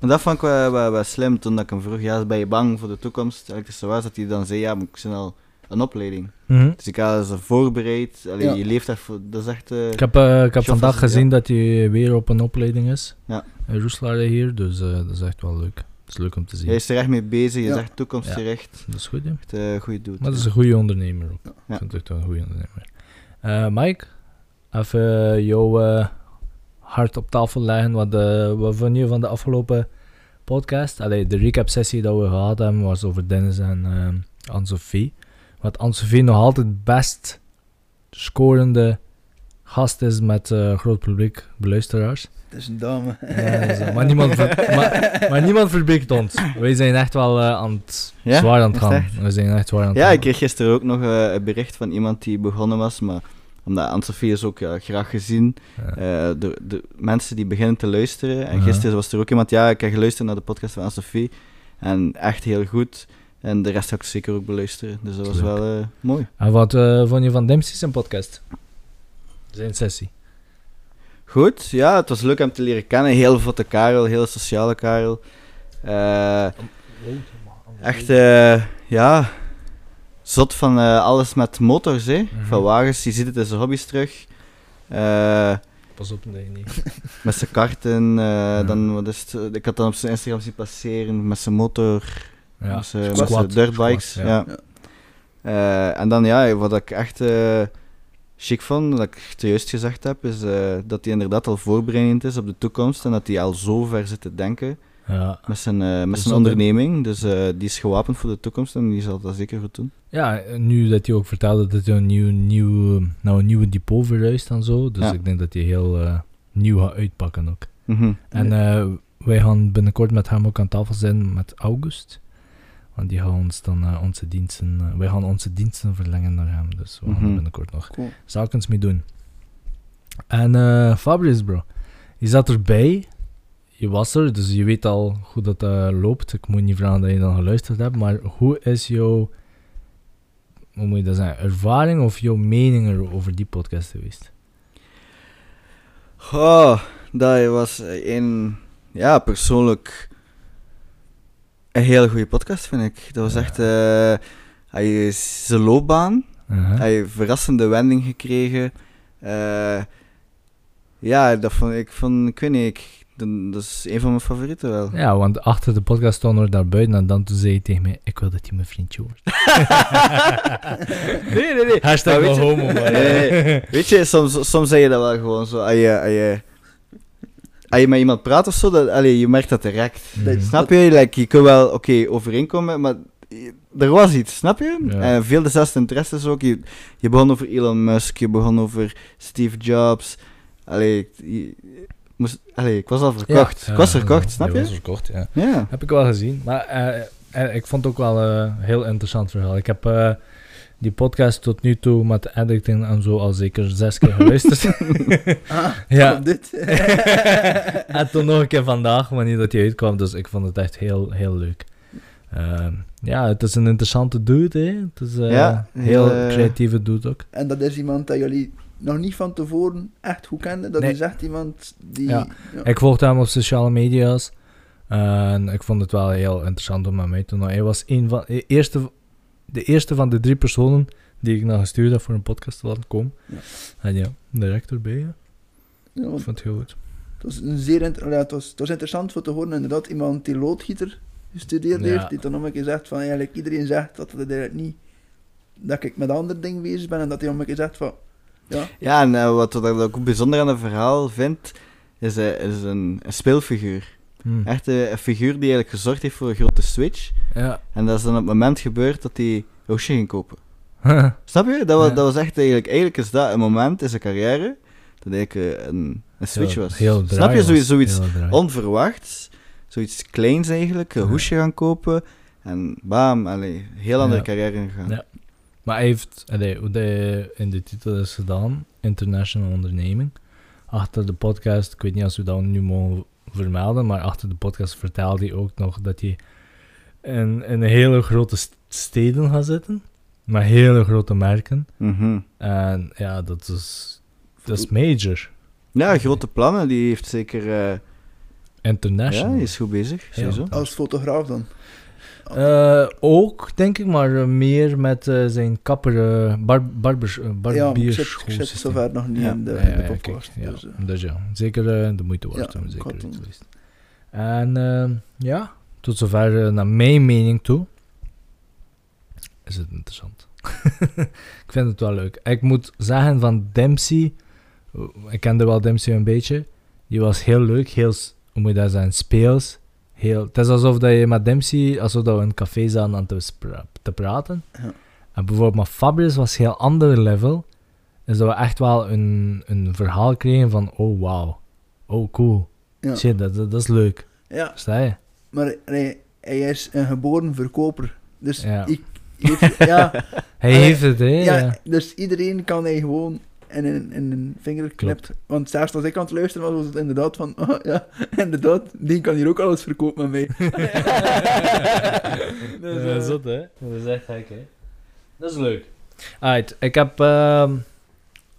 Maar dat vond ik wel, wel, wel slim toen dat ik hem vroeg, ja, ben je bang voor de toekomst? Elektrische was dat hij dan zei, ja, maar ik zit al een opleiding. Mhm. Dus ik had ze voorbereid, Allee, Ja. je leeft echt voor, dat is echt... eh, Ik heb, eh, ik heb vandaag ja. gezien dat hij weer op een opleiding is. Ja. In Roeslaar hier, dus eh, dat is echt wel leuk. Het is leuk om te zien. Hij is er echt mee bezig, je is echt toekomstgericht. Dat is goed, hè. Echt uh, goede doet. Maar dat is een goede ondernemer ook. Ik vind het echt wel een goede ondernemer. Mike, even jouw hart op tafel leggen. Wat, eh, wat vond je van de afgelopen podcast? Allee, de recap-sessie dat we gehad hebben was over Dennis en eh Anne-Sophie. Wat Anne-Sophie nog altijd best scorende gast is met eh, groot publiek, beluisteraars. het is een dame. Ja, maar, niemand ver- maar, maar niemand ons. Wij zijn echt wel eh, aan het, Ja? zwaar aan het gaan. We zijn echt zwaar aan het Ja, gaan. ik kreeg gisteren ook nog eh, een bericht van iemand die begonnen was, maar omdat Anne-Sophie is ook ja, graag gezien. Ja. eh, de, de mensen die beginnen te luisteren. En gisteren was er ook iemand, ja, ik heb geluisterd naar de podcast van Anne-Sophie. En echt heel goed. En de rest ga ik zeker ook beluisteren. Dus dat was Leuk. wel eh, mooi. En wat eh, vond je van Dempsey zijn podcast? Zijn sessie. Goed, ja, het was leuk hem te leren kennen. Heel vlotte Karel, heel sociale Karel. Eh, echt, eh, ja, zot van eh, alles met motors, hè. Mhm. Van wagens, je ziet het in zijn hobby's terug. Eh, Pas op, nee, niet. *laughs* met zijn karten, eh, dan, wat is het, ik had dan op zijn Instagram zien passeren met zijn motor, Ja, zijn, met squat. zijn dirtbikes. Squat, ja. ja. Eh, en dan, ja, wat ik echt eh chic vond, dat ik het juist gezegd heb, is eh, dat hij inderdaad al voorbereidend is op de toekomst en dat hij al zo ver zit te denken Ja. met zijn, eh, met is zijn onderneming. Dus eh, die is gewapend voor de toekomst en die zal dat zeker goed doen. ja, nu dat hij ook vertelde dat hij een nieuw, nieuw, nou, een nieuwe depot verhuist en zo. Dus Ja. ik denk dat hij heel eh, nieuw gaat uitpakken ook. Mhm. En eh, wij gaan binnenkort met hem ook aan tafel zijn met August. Die gaan ons dan eh, onze diensten... eh, wij gaan onze diensten verlengen naar hem. Dus we gaan er Mhm. binnenkort nog Cool. zakens mee doen. En eh Fabrice, bro. Je zat erbij. Je was er, dus je weet al hoe dat loopt. Ik moet niet vragen dat je dan geluisterd hebt. Maar hoe is jouw... Hoe moet je dat zeggen? Ervaring of jouw mening er over die podcast geweest? Oh, dat was een, ja, persoonlijk een hele goede podcast, vind ik. Dat was echt, eh hij is zijn loopbaan, Uh-huh. hij heeft een verrassende wending gekregen. Eh, ja, dat vond ik, vond, ik weet niet, ik, dat, is een van mijn favorieten wel. Ja, want achter de podcast stond er daar buiten en dan toen zei hij tegen mij, ik wil dat hij mijn vriendje wordt. *laughs* nee, nee, nee. Hashtag wel homo. Nee, nee. Weet je, soms, soms zeg je dat wel gewoon zo. Als je, als je, als je met iemand praat of zo, dat, allee, je merkt dat direct. Mhm. Snap je? Like, je kunt wel, oké, overeenkomen, maar er was iets, snap je? Ja. En veel dezelfde interesses ook. Je, je begon over Elon Musk, je begon over Steve Jobs. Allee, je- moest, allee ik was al verkocht. Ja, ik was verkocht, snap je? je? was verkocht, ja. Ja. Heb ik wel gezien. Maar eh, eh, ik vond het ook wel een heel interessant verhaal. Ik heb eh, die podcast tot nu toe met editing en zo al zeker zes keer geluisterd. *laughs* Ah, *laughs* Ja. dit. *laughs* en toen nog een keer vandaag, wanneer dat die uitkwam. Dus ik vond het echt heel, heel leuk. Ehm, ja, het is een interessante dude, hè. Het is eh Ja, heel eh, creatieve dude ook. En dat is iemand dat jullie nog niet van tevoren echt goed kenden. Dat Nee. is echt iemand die... Ja. ja. Ik volgde hem op sociale media's. En ik vond het wel heel interessant om met mij te doen. Hij was een van de eerste, de eerste van de drie personen die ik naar gestuurd heb voor een podcast te laten komen. Ja. En ja, direct erbij. Ja. Ja, Ik vond het heel goed. het, was een zeer inter- ja, het, was, het was interessant voor te horen, inderdaad, iemand die loodgieter gestudeerd Ja. heeft, die dan nog een keer zegt van, eigenlijk iedereen zegt dat het eigenlijk niet, dat ik met andere dingen bezig ben, en dat hij nog een keer zegt van, ja, Ja, en eh, wat wat ik ook bijzonder aan het verhaal vind, is, eh, is een, een speelfiguur. Hm. Echt een figuur die eigenlijk gezorgd heeft voor een grote switch. Ja. En dat is dan op het moment gebeurd dat hij Hoesje ging kopen. *laughs* Snap je? Dat was, Ja. dat was echt eigenlijk... Eigenlijk is dat een moment in zijn carrière dat eigenlijk eh, een, een switch Heel- was. heel Snap je? Zoiets, zoiets onverwachts. Zoiets kleins eigenlijk. Een Ja. hoesje gaan kopen. En bam, allee, heel andere carrière ingegaan. Ja. Maar hij heeft, allee, hoe hij in de titel is gedaan, International Onderneming. Achter de podcast, ik weet niet als we dat nu mogen vermelden, maar achter de podcast vertelde hij ook nog dat hij in, in hele grote st- steden gaat zitten. Met hele grote merken. Mhm. En ja, dat is, dat is major. Ja, grote plannen. Die heeft zeker... eh, ja, International. die is goed bezig. Ja. Sowieso. Als fotograaf dan. Eh, ook, denk ik, maar eh, meer met eh, zijn kapper, bar, barbers, ja, ik zit, zover nog niet Ja. in de, Ja, in ja, de ja, podcast. kijk, ja, dus, eh, dus ja, zeker de moeite waard Ja, om zeker. En ja, tot zover naar mijn mening toe. Is het interessant. *laughs* ik vind het wel leuk. Ik moet zeggen van Dempsey, ik kende wel Dempsey een beetje, die was heel leuk, heel, hoe moet je dat zeggen, speels. Heel, het is alsof dat je met Dempsey, alsof dat we in een café zaten aan te, te praten. Ja. En bijvoorbeeld met Fabrice was heel ander level. Is dat we echt wel een, een verhaal kregen van, oh wow, oh cool. ja. Shit, dat, dat, dat is leuk. ja, Sta je? maar nee, hij is een geboren verkoper. Dus Ja. ik, ja, *laughs* Hij heeft het, hè? ja, Ja. dus iedereen kan hij gewoon in een, in een vinger Klopt. knippen. Want zelfs als ik aan het luisteren was, was het inderdaad van, oh, ja, inderdaad, die kan hier ook alles verkopen met mij. *laughs* dus, eh, zot, hè? Dat is echt gek, hè? Dat is leuk. Alright, ik heb... ehm,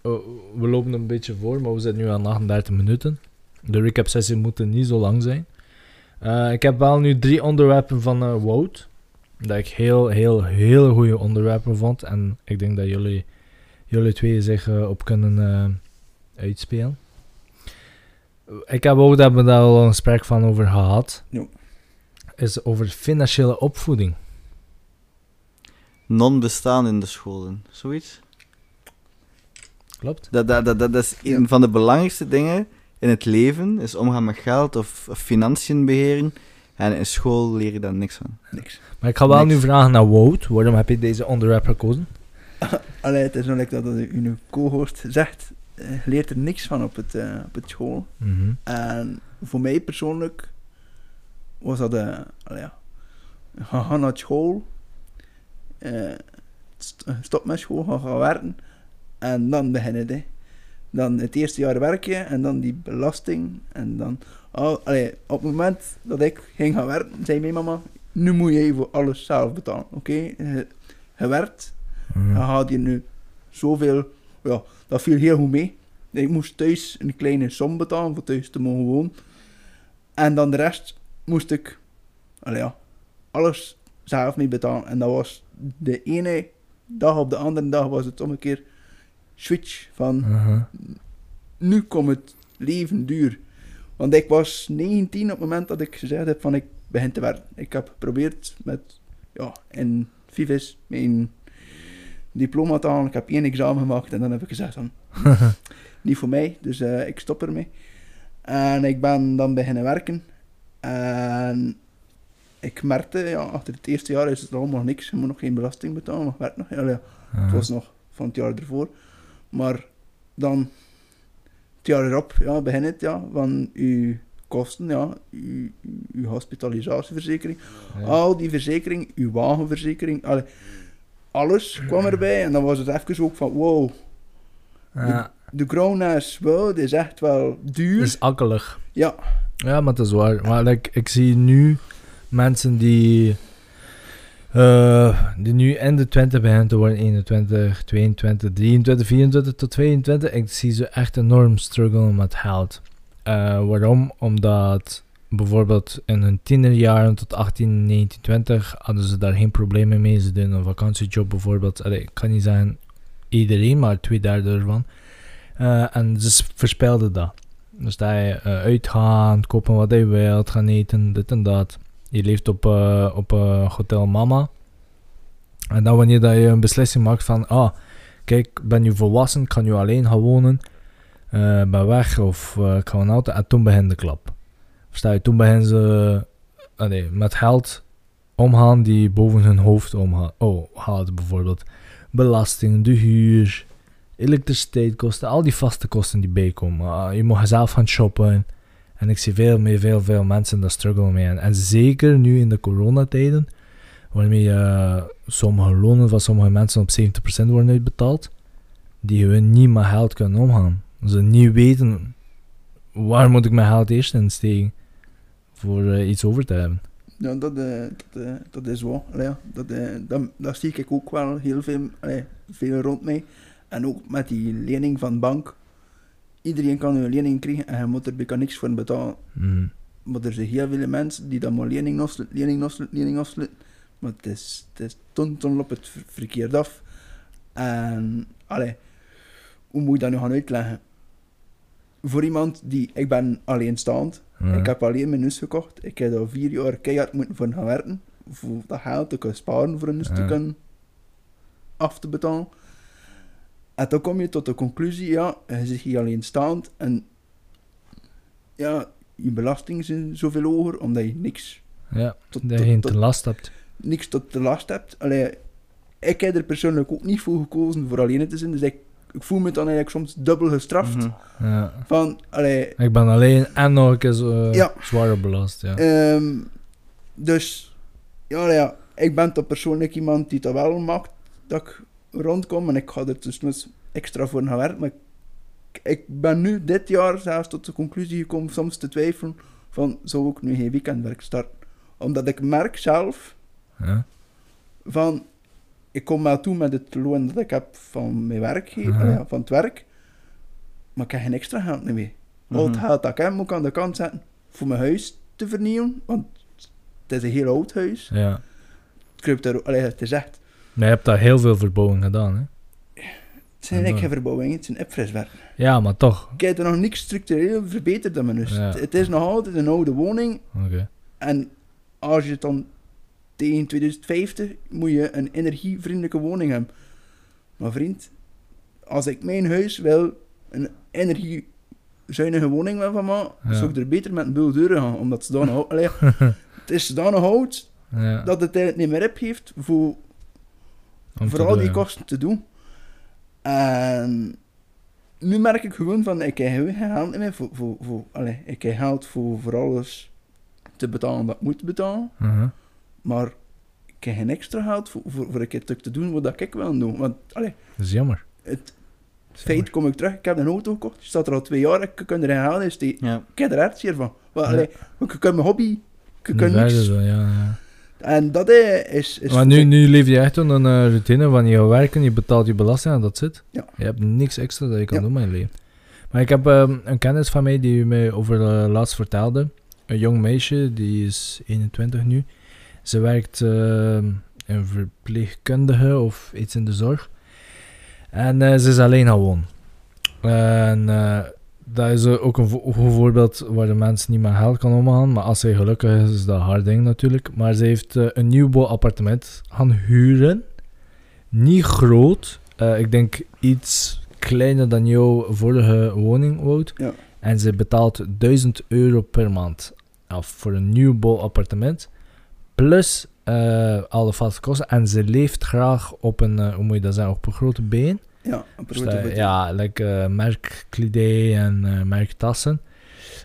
oh, we lopen een beetje voor, maar we zitten nu aan 38 minuten. De recap-sessie moet niet zo lang zijn. Eh, ik heb wel nu drie onderwerpen van eh Wout. Dat ik heel, heel, heel goede onderwerpen vond. En ik denk dat jullie, jullie twee zich eh, op kunnen eh, uitspelen. Ik heb ook, daar we daar al een gesprek van over gehad. Ja. Is over financiële opvoeding. Non-bestaan in de scholen. Zoiets. Klopt? Dat, dat, dat, dat is Ja. een van de belangrijkste dingen in het leven. Is omgaan met geld of, of financiën beheren. En in school leer je daar niks van. niks. Maar ik ga wel Niks. nu vragen naar Wout. Waarom heb je deze onderwerp gekozen? *laughs* Allee, het is nog dat dat uw co-host zegt, eh, je leert er niks van op het, eh, op het school. Mhm. En voor mij persoonlijk was dat, eh allee, ja, ga naar school, eh, st- stop met school, ga gaan werken en dan beginnen hè. Dan het eerste jaar werk je en dan die belasting en dan, oh, allee, op het moment dat ik ging gaan werken, zei mijn mama, nu moet je voor alles zelf betalen, oké? Je, je werkt, Mhm. dan had je nu zoveel, ja, dat viel heel goed mee. Ik moest thuis een kleine som betalen voor thuis te mogen wonen. En dan de rest moest ik, ja, alles zelf mee betalen. En dat was de ene dag op de andere dag was het om een keer switch van Mhm. nu komt het leven duur. Want ik was 19 op het moment dat ik gezegd heb van ik begin te werken. Ik heb geprobeerd met, ja, in Vivis mijn diploma halen. Ik heb één examen gemaakt en dan heb ik gezegd van, *laughs* niet voor mij, dus eh, ik stop ermee. En ik ben dan beginnen werken. En ik merkte, ja, achter het eerste jaar is het allemaal niks. Je moet nog geen belasting betalen, maar werkt nog. Ja, ja. Het was nog van het jaar ervoor. Maar dan, het jaar erop, ja, begint het, ja, van uw kosten, ja, uw, uw hospitalisatieverzekering, Ja. al die verzekering, uw wagenverzekering, alle, alles kwam erbij. En dan was het even ook van, wow, Ja, de Grona's, wow, dit is echt wel duur. dat is akkelig. Ja, Ja, maar dat is waar. Maar like, ik zie nu mensen die, eh, die nu in de 20 beginnen te worden, 21, 22, 23, 24 tot 22. Ik zie ze echt enorm struggelen met geld. Eh, waarom? Omdat bijvoorbeeld in hun tienerjaren tot 18, 19, 20 hadden ze daar geen problemen mee. Ze deden een vakantiejob bijvoorbeeld. Allee, ik kan niet zeggen iedereen, maar twee derde ervan. Eh, en ze verspilden dat. Dus dat je eh, uitgaan, kopen wat je wilt, gaan eten, dit en dat. Je leeft op, eh, op Hotel Mama. En dan wanneer dat je een beslissing maakt van, ah, kijk, ben nu volwassen, kan nu alleen gaan wonen. ben weg of ik ga een auto. En toen begint de klap. Versta je? Toen beginnen ze allee, met geld omgaan die boven hun hoofd omgaan. Oh, gaat bijvoorbeeld belasting, de huur, elektriciteitskosten, al die vaste kosten die bijkomen. Ah, je mag zelf gaan shoppen. En ik zie veel meer, veel, veel mensen dat struggelen mee. En, zeker nu in de coronatijden, waarmee eh, sommige lonen van sommige mensen op 70% worden uitbetaald, die gewoon niet met geld kunnen omgaan. Ze niet weten, waar moet ik mijn geld eerst insteken voor eh, iets over te hebben. Ja, dat, eh, dat, eh, dat is wel. Ja, dat, dat, dat zie ik ook wel heel veel, allee, veel rond mij. En ook met die lening van de bank. Iedereen kan een lening krijgen en je moet er bijna niks voor betalen. Mm. Maar er zijn heel veel mensen die dan maar lening afsluiten, lening afsluiten, lening afsluiten. Maar het is, het is ton, ton op het ver- verkeerd af. En, allee, hoe moet ik dat nu gaan uitleggen? Voor iemand die, ik ben alleenstaand, Ja. ik heb alleen mijn huis gekocht. Ik heb daar vier jaar keihard moeten voor gaan werken. Voor dat geld te kunnen sparen voor een huis te kunnen af te betalen. En dan kom je tot de conclusie, ja, je zit hier alleenstaand en ja, je belastingen zijn zoveel hoger omdat je niks, ja, tot, dat je geen te last hebt. niks tot de last hebt. Allee, ik heb er persoonlijk ook niet voor gekozen voor alleen te zijn, dus ik, ik voel me dan eigenlijk soms dubbel gestraft. Mhm. Ja. Van, allee, Ik ben alleen en nog een keer zo, eh, Ja. zwaarder belast. Ja. Ehm, dus, ja, ja, ik ben toch persoonlijk iemand die dat wel maakt dat ik rondkom en ik ga er dus extra voor gaan werken. Maar ik, ik ben nu dit jaar zelfs tot de conclusie gekomen, soms te twijfelen, van zou ik nu geen weekendwerk starten? Omdat ik merk zelf Ja. van, ik kom wel toe met het loon dat ik heb van mijn ja, van het werk, maar ik heb geen extra geld meer. Al het Mhm. geld dat ik heb, moet ik aan de kant zetten voor mijn huis te vernieuwen, want het is een heel oud huis. ja. Het, kruipt er, allee, het is echt, Maar je hebt daar heel veel verbouwing gedaan, hè? het zijn eigenlijk geen verbouwingen, het zijn opfriswerk. Ja, maar toch. Ik heb er nog niks structureel verbeterd aan mijn huis. Ja. Het, het is nog altijd een oude woning Oké. en als je het dan tegen 2050 moet je een energievriendelijke woning hebben. Maar vriend, als ik mijn huis wil een energiezuinige woning wil van maken, Ja. zou ik er beter met een bul deuren gaan, omdat ze dan hout, allee, *laughs* het is zodanig hout Ja. dat het niet meer op heeft voor, om voor al die kosten te doen. En nu merk ik gewoon van, ik heb geen geld meer voor, voor, voor allee, ik heb geld voor, voor alles te betalen dat ik moet betalen. Mhm. Maar ik heb geen extra geld voor, voor, voor een keer te doen wat ik wil doen. Want allee, Dat is jammer. het is feit kom ik terug, ik heb een auto gekocht, die staat er al twee jaar, ik kan er geen geld in steken. Ja. Ik heb er echt zeer van. Maar, allee, ik kan mijn hobby, ik Nu kan niks. zo, ja, ja. En dat eh, is... is Maar nu, nu leef je echt onder een eh, routine van je gaat werken, je betaalt je belasting en dat zit. Ja. Je hebt niks extra dat je kan Ja. doen met je leven. Maar ik heb ehm, een kennis van mij die mij over eh, laatst vertelde. Een jong meisje, die is 21 nu. Ze werkt ehm een verpleegkundige of iets in de zorg. En eh, ze is alleen wonen. En eh, dat is ook een goed voorbeeld waar de mens niet met geld kan omgaan. Maar als zij gelukkig is, is dat een hard ding natuurlijk. Maar ze heeft eh, een nieuwbouw appartement gaan huren. Niet groot. Ik denk iets kleiner dan jouw vorige woning, Wout. Ja. En ze betaalt 1000 euro per maand af voor een nieuwbouw appartement. Plus eh alle vaste kosten. En ze leeft graag op een, eh, hoe moet je dat zeggen, op een grote been. Ja, een Dus grote voet. ja, like uh, merkkledij en eh, merktassen.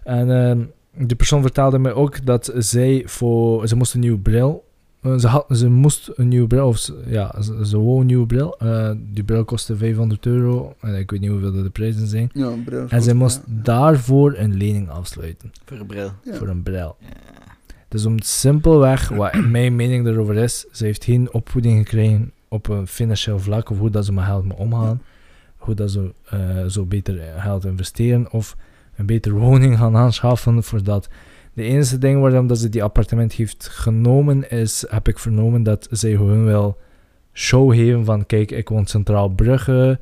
En ehm, die persoon vertelde mij ook dat zij voor... Ze moest een nieuwe bril... eh, ze, had, ze moest een nieuwe bril, of ze, ja, ze, ze wou een nieuwe bril. Eh, die bril kostte 500 euro. En ik weet niet hoeveel dat de prijzen zijn. Ja, een bril. En zij moest ja. daarvoor een lening afsluiten. Voor een bril. Ja. Voor een bril. Dus om simpelweg, wat mijn mening erover is, ze heeft geen opvoeding gekregen op een financieel vlak, of hoe dat ze met geld moet omgaan, hoe dat ze eh, zo beter geld investeren, of een betere woning gaan aanschaffen voor dat. De enige ding waarom dat ze die appartement heeft genomen is, heb ik vernomen, dat zij gewoon wel show geven van, kijk, ik woon Centraal Brugge,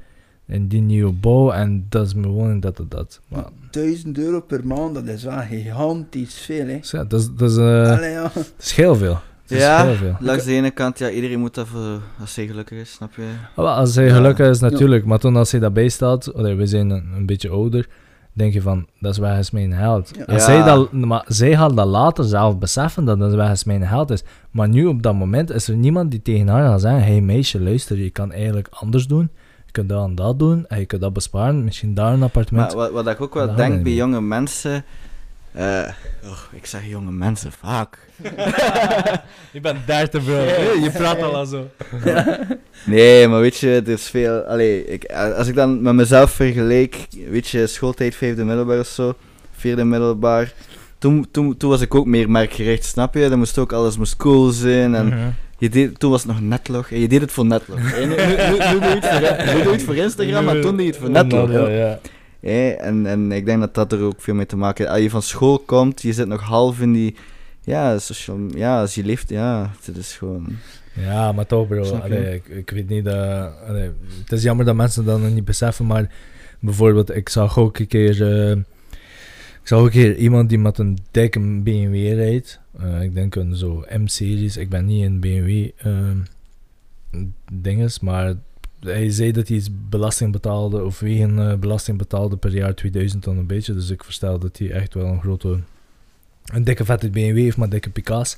in die nieuwe bouw, en dat is mijn woning, dat, dat, dat. Maar, 1000 euro per maand, dat is wel gigantisch veel, hè. ja, dat is, dat is, eh, Allee, ja. dat is heel veel. Het is Ja, heel veel. langs de ene kant, ja, iedereen moet dat voor, als hij gelukkig is, snap je? Ah, wel, Als hij Ja. gelukkig is, natuurlijk. Maar toen als hij daarbij staat, we zijn een, een beetje ouder, denk je van, dat is wegens mijn held. Ja. En Ja. zij, dat, maar zij gaat dat later zelf beseffen dat dat wegens mijn held is. Maar nu op dat moment is er niemand die tegen haar gaat zeggen, hey meisje, luister, je kan eigenlijk anders doen. Je kunt dat en dat doen, en je kunt dat besparen, misschien daar een appartement. Maar wat, wat ik ook wel Dat denk bij jonge mensen... eh, oh, ik zeg jonge mensen, vaak. *laughs* je bent 30 bro, je *laughs* praat al al zo. *laughs* Nee, maar weet je, er is veel... Allee, ik, als ik dan met mezelf vergeleek, weet je, schooltijd vijfde middelbaar of zo, vierde middelbaar, toen, toen, toen was ik ook meer merkgericht, snap je? Dan moest ook alles moest cool zijn en Mhm. Je deed, toen was het nog netlog en je deed het voor netlog. *laughs* Nu, nu, nu, nu doe je het voor, nu doe je het voor Instagram, maar toen deed je het voor netlog. Ja. En, en ik denk dat dat er ook veel mee te maken heeft. Als je van school komt, je zit nog half in die... Ja, social, ja als je leeft, ja, het is gewoon... Ja, maar toch bro, allee, ik, ik weet niet dat... allee, het is jammer dat mensen dat nog niet beseffen, maar bijvoorbeeld, ik zag ook een keer... eh, ik zag ook keer iemand die met een dikke BMW rijdt. Eh, ik denk een zo M-series. Ik ben niet in BMW ehm, dinges, maar hij zei dat hij belasting betaalde, of wegen eh, belasting betaalde per jaar 2000 dan een beetje. Dus ik verstel dat hij echt wel een grote... Een dikke vette BMW heeft, maar dikke Picasso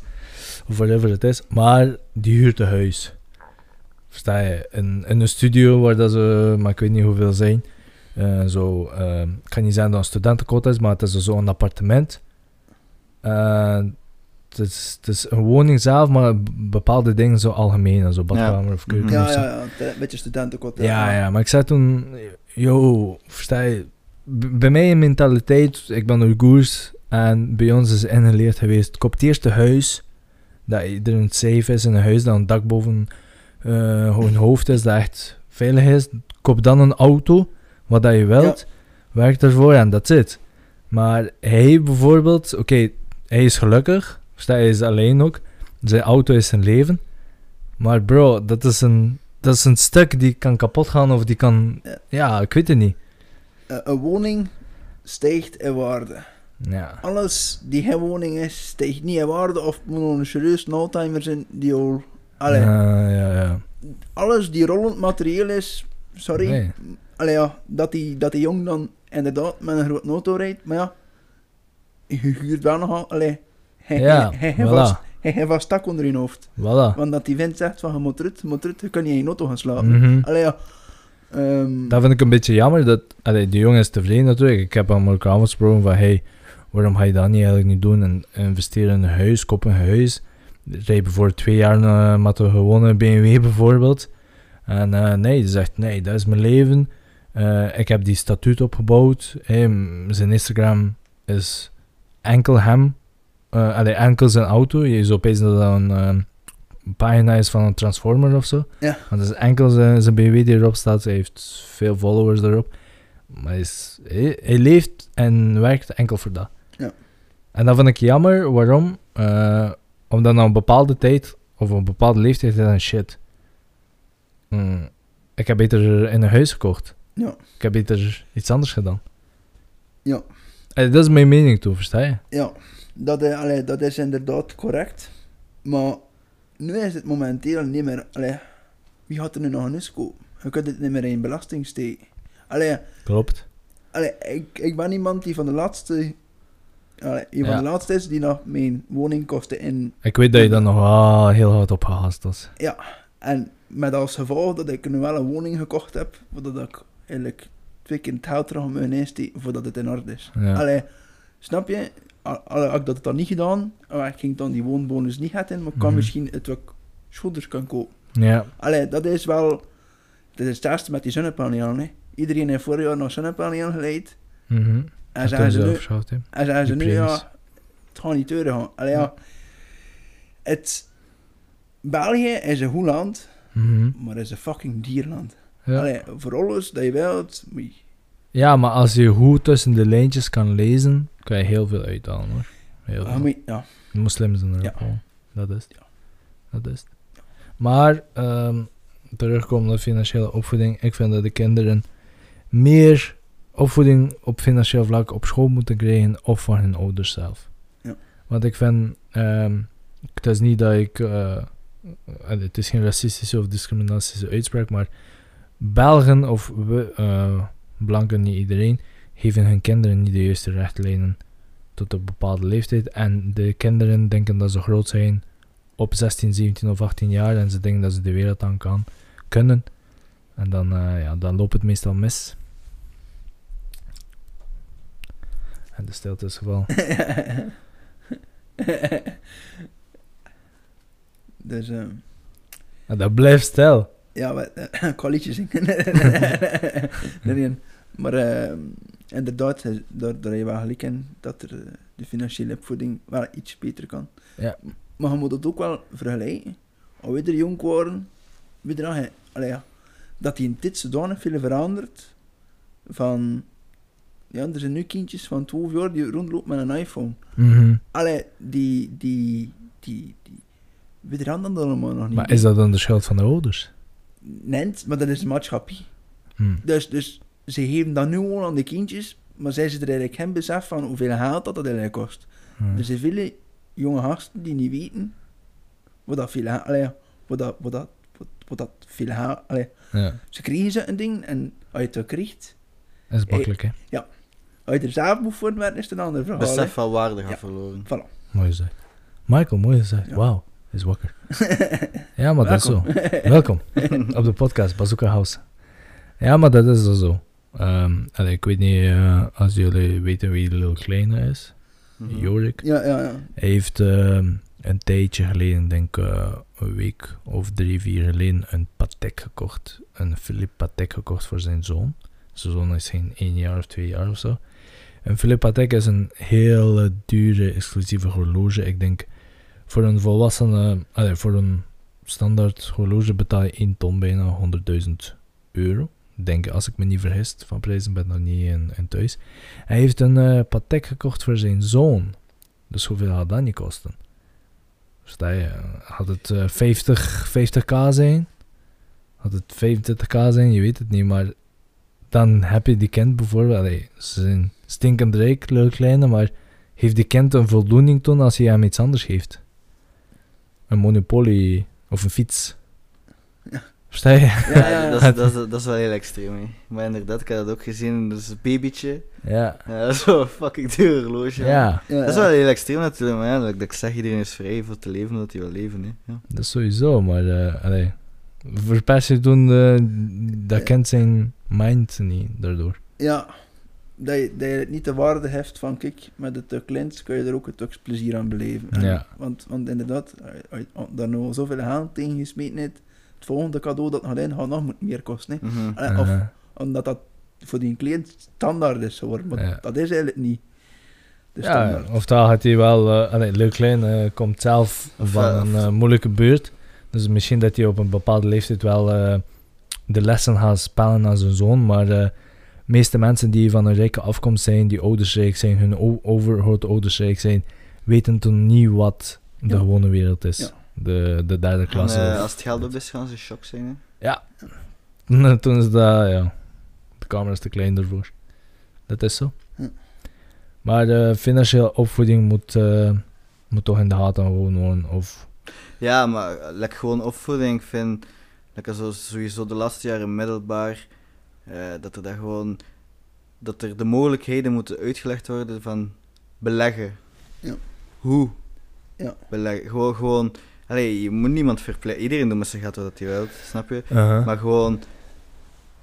of whatever het is. Maar die huurt een huis. Versta je? In, in een studio waar dat ze, maar ik weet niet hoeveel zijn. Eh, zo, eh, ik kan niet zeggen dat het een studentenkot is, maar het is zo'n appartement. Eh, het, is, het is een woning zelf, maar bepaalde dingen zo algemeen, zo badkamer of keuken Ja, of zo. ja, ja, het- een beetje studentenkot. Ja, ja, maar ik zei toen, yo, versta je, b- bij mij een mentaliteit, ik ben Oeigoers en bij ons is ingeleerd geweest, koop het eerste huis, dat er een safe is in een huis, dat een dak boven eh gewoon hoofd is, dat echt veilig is. Koop dan een auto, wat dat je wilt, werk ervoor en dat zit. Maar hij bijvoorbeeld, oké, hij is gelukkig, je, hij is alleen ook, zijn auto is zijn leven, maar bro, dat is een, dat is een stuk die kan kapot gaan of die kan, Ja. ja, ik weet het niet. Een woning stijgt in waarde. Ja. Alles die geen woning is, stijgt niet in waarde. Of moet nog een serieus oldtimer zijn die al... Allee, Ja, ja, ja. alles die rollend materieel is, sorry. Nee. Allee, ja, dat die, dat die jong dan inderdaad met een grote auto rijdt, maar ja, je huurt wel nogal, allee, hij, Ja, hij, hij, voilà. tak onder je hoofd. Voilà. Want dat die vent zegt van, je moet eruit, je moet eruit, je kan niet in je auto gaan slapen. Allee, ja. ehm, Dat vind ik een beetje jammer. Dat, allee, die jongen is tevreden natuurlijk. Ik heb hem ook aangesproken van, hey, waarom ga je dat niet eigenlijk niet doen? En investeren in een huis, koop een huis. Rij bijvoorbeeld twee jaar uh, met een gewone BMW bijvoorbeeld. En eh, nee, die zegt, nee, dat is mijn leven. Eh, ik heb die statuut opgebouwd. Hey, zijn Instagram is enkel hem. allee, enkel zijn auto. Je zou opeens dat dat een eh, pagina is van een Transformer of zo. Ja. Want het is enkel zijn, zijn BMW die erop staat. Hij heeft veel followers erop. Maar hij, is, hij, hij leeft en werkt enkel voor dat. Ja. En dat vind ik jammer. Waarom? Omdat na een bepaalde tijd of een bepaalde leeftijd is dat shit. Mm, ik heb beter in een huis gekocht. Ja. Ik heb beter iets anders gedaan. Ja. Eh, dat is mijn mening toe, versta je? Ja, dat, is- allee, dat is inderdaad correct. Maar nu is het momenteel niet meer... Allee, wie gaat er nu nog een kopen? Je kunt het niet meer in belasting steken. Allee, Klopt. allee ik, ik ben iemand die van de laatste... Allee, een van Ja. de laatste is die nog mijn woningkosten in... Ik weet dat je dan nog ah, heel hard opgehaast was. En met als gevolg dat ik nu wel een woning gekocht heb, voordat ik eigenlijk twee keer het geld terug moet insteken voordat het in orde is. Ja. Allee, snap je? Al- al- Had ik dat dan niet gedaan, eh, ik ging dan die woonbonus niet hebben, maar ik kan Mhm. misschien het wat schouders kan kopen. ja. Allee, dat is wel... Dat is het eerste met die zonnepanelen, hè. Iedereen heeft vorig jaar nog zonnepanelen geleid. Mhm. En zeggen ze nu, en ze nu ja, het gaat niet deuren gaan. Allee, ja. Het... België is een goed land, Mhm. maar het is een fucking dierland. Ja. Allee, voor alles dat je wilt, moet ja, maar als je goed tussen de lijntjes kan lezen, kan je heel veel uithalen hoor. Heel ah, veel. je- ja. Moslims in Ja. Dat is het. Dat is het. Maar, ehm terugkomen op financiële opvoeding. Ik vind dat de kinderen meer opvoeding op financieel vlak op school moeten krijgen of van hun ouders zelf. Ja. Want ik vind, ehm, het is niet dat ik... eh, het is geen racistische of discriminatische uitspraak, maar Belgen of we, eh, blanken, niet iedereen, geven hun kinderen niet de juiste rechtlijnen tot een bepaalde leeftijd. En de kinderen denken dat ze groot zijn op 16, 17 of 18 jaar en ze denken dat ze de wereld aan kan, kunnen. En dan, eh, ja, dan loopt het meestal mis. En de stilte is geval. *laughs* dus, eh, En dat blijft stil. Ja, maar, eh, *clears throat* ik ga liedjes zingen. *laughs* nee, nee. Maar eh, inderdaad, eh, daar, daar heb je wel gelijk in dat er, de financiële opvoeding wel iets beter kan. Ja. Maar je moet het ook wel vergelijken. Als we er jong waren, we nog, allee, ja, dat die in dit zodanig veel verandert. Van, ja, er zijn nu kindjes van 12 jaar die rondlopen met een iPhone. Mhm. Allee, die, die, die, die, we er dan allemaal nog niet. Maar is dat dan de schuld van de ouders? Nee, maar dat is de maatschappij. Hm. Dus, dus ze geven dat nu al aan de kindjes, maar zij ze er eigenlijk geen besef van hoeveel geld dat, dat eigenlijk kost. Er zijn vele jonge gasten die niet weten wat dat veel allee, wat dat, wat dat, wat, wat dat veel allee, Ja, ze krijgen ze een ding en als je het ook krijgt, dat is makkelijk, hè. als je er zelf moet voor werken, is het een ander verhaal. Besef van waarde gaat Ja. verloren. Mooi gezegd. Michael, mooi gezegd. Ja. Wauw, is wakker. *laughs* ja, maar dat is zo. *laughs* Welkom op de podcast Bazooka House. Ja, maar dat is wel zo. Ehm, allee, ik weet niet eh, als jullie weten wie Lil Kleine is. Mhm. Jorik. Ja, ja, ja. Hij heeft ehm, een tijdje geleden, denk ik eh, een week of drie, vier geleden, een Patek gekocht. Een Philippe Patek gekocht voor zijn zoon. Zijn zoon is geen één jaar of twee jaar of zo. Een Philippe Patek is een hele dure, exclusieve horloge. Ik denk voor een volwassene, allee, voor een standaard horloge betaal je 1 ton bijna 100.000 euro. Denk als ik me niet vergis, van prijzen ben ik nog niet in, in thuis. Hij heeft een eh, Patek gekocht voor zijn zoon. Dus hoeveel had dat niet kosten? Sta je, had het eh, 50, 50k zijn? Had het 25k zijn? Je weet het niet, maar dan heb je die kind bijvoorbeeld, allee, ze zijn stinkend rijk, leuk kleine, maar heeft die kind een voldoening toen als je hem iets anders geeft? Een Monopoly of een fiets. Versta je? Ja, Ja, *laughs* ja, ja. Dat, is, dat, is, dat is wel heel extreem. hè. Maar inderdaad, ik heb dat ook gezien. Dus een babytje. Ja. Ja, dat is wel een fucking duur horloge. Ja, ja, Dat is wel heel extreem natuurlijk. Maar ja, dat, dat ik zeg, iedereen is vrij voor te leven dat hij wil leven. Hè. Ja. dat is sowieso, maar uh, allee, verpest je toen eh, dat kind zijn mind niet daardoor. Ja, dat je, dat je het niet de waarde heeft van, kijk, met het uh, clint kun je er ook het plezier aan beleven. En- Ja. Want, want inderdaad, als je daar nou zoveel geld tegen gesmeten hebt, het volgende cadeau dat gaat in, gaat nog moet meer kosten. Hè. Mhm. Allee, Of Eh, omdat dat voor die cliënt standaard is geworden, maar Ja. dat is eigenlijk niet de ja, of daar had hij wel... eh allee, Leuk Klein eh, komt zelf Of, van eh, een eh, moeilijke buurt. Dus misschien dat hij op een bepaalde leeftijd wel eh, de lessen gaat spellen aan zijn zoon. Maar de meeste mensen die van een rijke afkomst zijn, die ouders rijk zijn, hun overgrootouders rijk zijn, weten toen niet wat de Ja. gewone wereld is. Ja. De, de derde klasse. eh, als het geld op is, gaan ze shock zijn. Hè. Ja. *laughs* Toen is dat, ja. De kamer is te klein ervoor. Dat is zo. Hm. Maar de financiële opvoeding moet, eh, moet toch in de gaten gehouden worden. Of, Ja, maar eh, lekker gewoon opvoeding. Ik vind, lekker zo, sowieso de laatste jaren middelbaar, eh, dat er daar gewoon, dat er de mogelijkheden moeten uitgelegd worden van beleggen. Ja. Hoe? Ja. Beleggen. Gewoon, gewoon, allee, je moet niemand verplichten. Iedereen doet met zijn geld wat hij wil, snap je? Maar gewoon,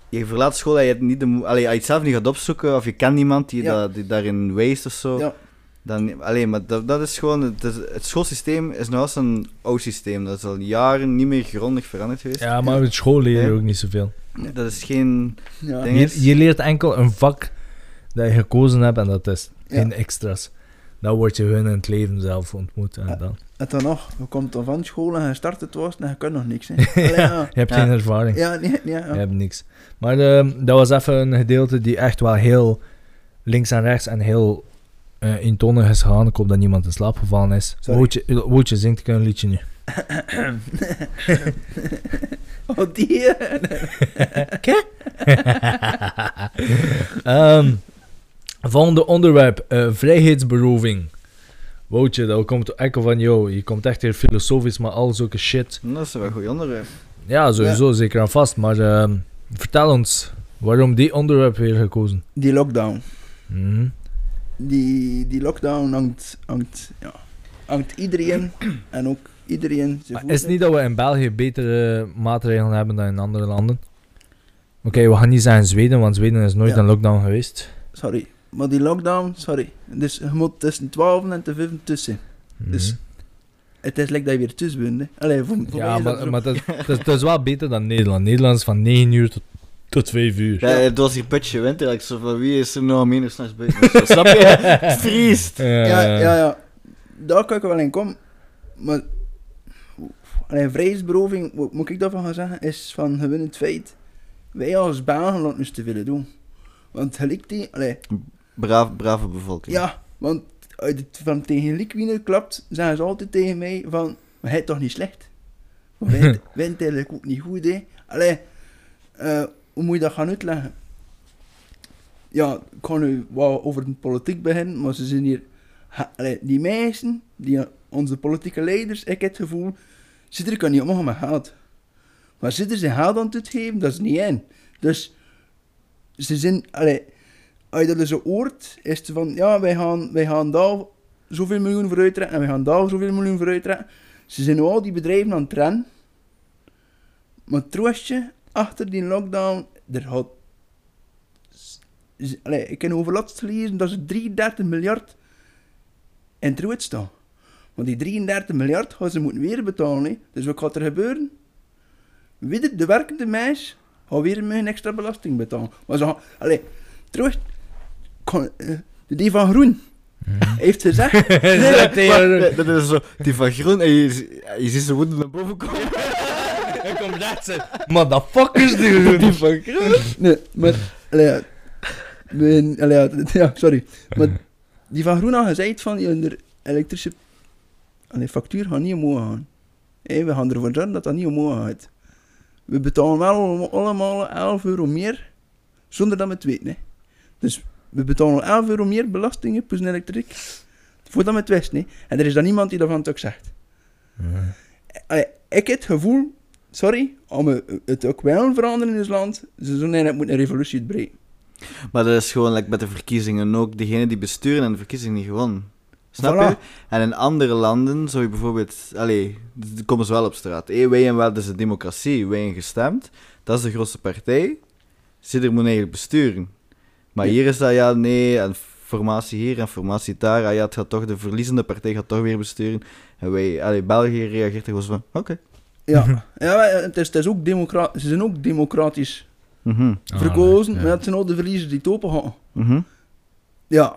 je verlaat school en je, hebt niet de, allee, als je het zelf niet gaat opzoeken of je kent niemand die, Ja. dat, die daarin wijst of zo. Ja. Dan, alleen, maar dat, dat is gewoon, het, is- het schoolsysteem is nog eens een oud systeem. Dat is al jaren niet meer grondig veranderd geweest. ja, maar met school leer je Ja. ook niet zoveel. Dat is geen... Ja. Ding is- Je, je leert enkel een vak dat je gekozen hebt en dat is. Ja. Geen extra's. Dan word je hun in het leven zelf ontmoet. En Ja. dan. En dan nog, je komt dan van school en je start het was en je kunt nog niks. Hè. *laughs* Allee, ja. Je hebt Ja. geen ervaring. Ja, nee, nee, ja. Je hebt niks. Maar ehm, dat was even een gedeelte die echt wel heel links en rechts en heel eh intonig is gegaan. Ik hoop dat niemand in slaap gevallen is. Sorry. Woutje, Woutje zingt ik een liedje nu. *laughs* *laughs* *laughs* Oh, die. *laughs* Ehm, volgende onderwerp. eh, vrijheidsberoving. Woutje, dat komt enkel van jou. Je komt echt heel filosofisch, maar al zulke shit. Dat is wel een goed onderwerp. Ja, sowieso, zeker aan vast. Maar ehm, vertel ons, waarom die onderwerp weer gekozen? Die lockdown. Mhm. Die, die lockdown hangt, hangt, ja, hangt iedereen en ook iedereen zijn Maar is het niet dat we in België betere maatregelen hebben dan in andere landen? Oké, we gaan niet zeggen Zweden, want Zweden is nooit Ja. een lockdown geweest. Sorry, maar die lockdown, sorry. Dus je moet tussen 12 en te 5 tussen. Dus Mhm. het is lekker dat je weer tussen bent. hè. Allee, voor, ja, dat maar, maar dat, dat, is- *laughs* dat is wel beter dan Nederland. Nederland is van 9 uur tot, tot 5 uur. Ja, het was hier putje winter. Ik zo van wie is er nou minder s'nachts buiten? Zo, Snap je? Het vriest. Eh, Ja, ja, ja. Daar kan ik wel in komen. Maar... Allee, vrijheidsberoving, wat moet ik daarvan gaan zeggen, is van gewoon het feit... Wij als Belgen laten ons te willen doen. Want gelijk die... Allee, Braaf, brave bevolking. ja, want uit het van tegen Liquine klapt, zeggen ze altijd tegen mij van... Maar hij is toch niet slecht? Wij *laughs* het eigenlijk ook niet goed, hè? Allee, eh, hoe moet je dat gaan uitleggen? Ja, ik ga nu wel over de politiek beginnen, maar ze zijn hier... ha- allee, die meisjes, die, onze politieke leiders, ik heb het gevoel... Er kan niet omgaan met geld. Maar zitten ze geld aan het geven, dat is niet in. Dus ze zijn... Allee, als je dat dus hoort, is het van... Ja, wij gaan, wij gaan daar zoveel miljoen voor uittrekken en wij gaan daar zoveel miljoen voor uittrekken. Ze zijn al die bedrijven aan het rennen. Maar troostje, achter die lockdown, er z- Allee, ik heb overlast gelezen dat ze 33 miljard in het staan. Want die 33 miljard gaan ze moeten weer betalen. hè. Dus wat gaat er gebeuren? Weer de werkende meis gaat weer een extra belasting betalen. Maar ze gaan... Allee, kan- eh, De die van Groen heeft gezegd... *laughs* Nee, Maar, tegen- dat is zo, die van groen en je, je ziet ze woedend naar boven komen. *laughs* Ik kom rechts in. Motherfuckers, die Die van groen. Nee, maar... Allee, ja, mijn- allee, ja, *laughs* ja, sorry. Maar die van Groen had gezegd van... Je de elektrische allee, factuur gaat niet omhoog gaan. We gaan ervoor zorgen dat dat niet omhoog gaat. We betalen wel allemaal 11 euro meer, zonder dat we het weten. Hè. Dus we betalen 11 euro meer belastingen per zijn elektriek, voordat we het wisten. Hè. En er is dan niemand die dat van het ook zegt. Allee, ik heb het gevoel, sorry, om het ook wel veranderen in ons land, ze zullen moeten een revolutie uitbreken. Maar dat is gewoon like, met de verkiezingen ook. Degene die besturen en de verkiezingen niet gewonnen. Snap Voilà. je? En in andere landen zou je bijvoorbeeld... Allee, die komen ze wel op straat. Hey, wij hebben wel dus de democratie, wij hebben gestemd. Dat is de grootste partij. Ze er moet eigenlijk besturen. Maar Ja. hier is dat ja, nee, en formatie hier en formatie daar. Ah, ja, het gaat toch, de verliezende partij gaat toch weer besturen. En wij, allee, België reageert er gewoon zo van, oké. Ja, ja maar het is, het is ook democra ze zijn ook democratisch Mhm, Ah, verkozen, ja. maar het zijn ook de verliezers die het open gaan. mhm. Ja.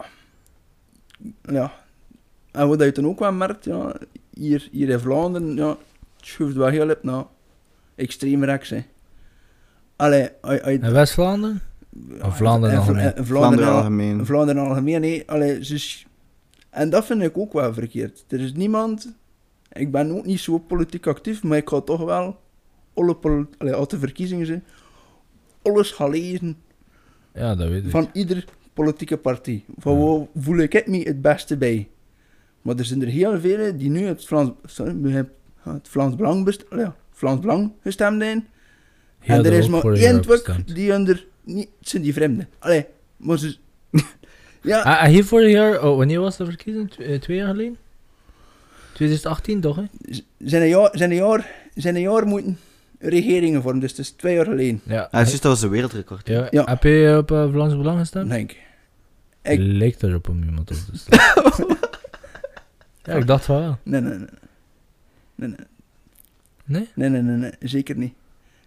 Ja. En wat je dan ook wel merkt, ja, hier, hier in Vlaanderen, ja, het schuift wel heel op naar extreem rechts, hè. Allee, In West-Vlaanderen? Of Vlaanderen en- en- algemeen? en Vlaanderen Vlaanderen al- algemeen. Vlaanderen algemeen, nee. Allee, is- en dat vind ik ook wel verkeerd. Er is niemand... Ik ben ook niet zo politiek actief, maar ik ga toch wel... Alle allee, als de verkiezingen zijn... Alles gaan lezen Ja, dat weet ik. van ieder politieke partij. Van waar voel ik het me het beste bij. Maar er zijn er heel vele die nu het Vlaams, sorry, we hebben het Vlaams Belang, best, ja, Vlaams Belang gestemd zijn. Heel en er is maar één gestemd. die onder... Niet, het zijn die vreemden. Allee, maar ze... *laughs* ja, Ah, ah, hier vorig jaar, oh, wanneer was de verkiezing? Eh, twee jaar geleden? 2018 toch, hè? zijn een jaar, zijn een jaar, zijn een jaar moeten regeringen vormen, dus het is twee jaar geleden, Ja. Ah, dat was een wereldrecord. ja. Ja. Heb je op uh, Vlaams Belang gestemd? denk ik. Ik- Lijkt erop om iemand op te stemmen. *laughs* ja, ik dacht wel. Nee, nee, nee. Nee, nee. Nee? Nee, nee, nee, nee, zeker niet.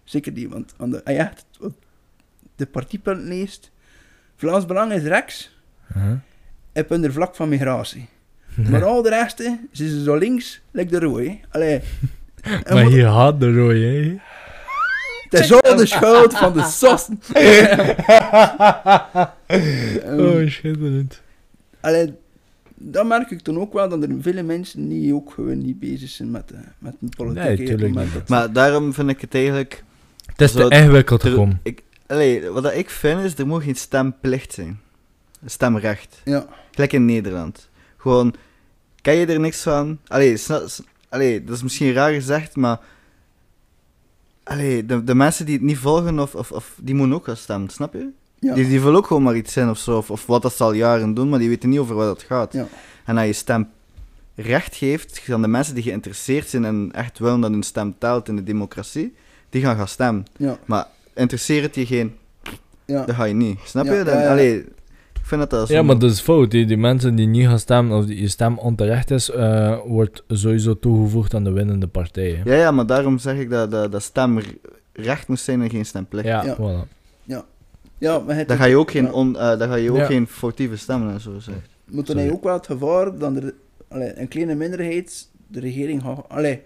Zeker niet, want aan de, als je echt op de partiepunt leest, Vlaams Belang is rechts, Uh-huh. heb onder vlak van migratie. Maar al de rest, hè, ze zijn zo links, lijkt de rooi. Allee. *laughs* Maar hier had de rode, hè? Het is al de schuld van de sossen. *laughs* *laughs* Ehm, oh, schitterend. Allee, dan merk ik dan ook wel dat er vele mensen die ook gewoon niet bezig zijn met, de, met de politiek. Nee, niet. dat- Maar daarom vind ik het eigenlijk... Het is te ingewikkeld gekomen. ik, allee, wat dat ik vind is, er moet geen stemplicht zijn. Stemrecht. Ja, Gelijk in Nederland. Gewoon, ken je er niks van? Allee dat is misschien raar gezegd, maar... Allee, de, de mensen die het niet volgen, of, of, of, die moeten ook gaan stemmen, snap je? Ja. Die, die willen ook gewoon maar iets zijn of zo, of, of wat dat ze al jaren doen, maar die weten niet over wat het gaat. Ja. En als je stem recht geeft, dan de mensen die geïnteresseerd zijn en echt willen dat hun stem telt in de democratie, die gaan gaan stemmen. Ja, Maar interesseert het je geen, ja. dat ga je niet. Snap Ja, je? Dan, ja, ja. Allee, ik vind dat dat Ja, maar dat is fout. Die, die mensen die niet gaan stemmen, of die je stem onterecht is, eh, wordt sowieso toegevoegd aan de winnende partij. hè. Ja, ja, maar daarom zeg ik dat, dat, dat stemrecht moet zijn en geen stemplicht. Ja, Ja. voilà. Ja maar het Dan ga je ook geen, on, eh, dan ga je ook Ja. geen foutieve stemmen en zo zeggen. moet er Sorry. nou ook wel het gevaar dat er allee, een kleine minderheid de regering gaat... Allee,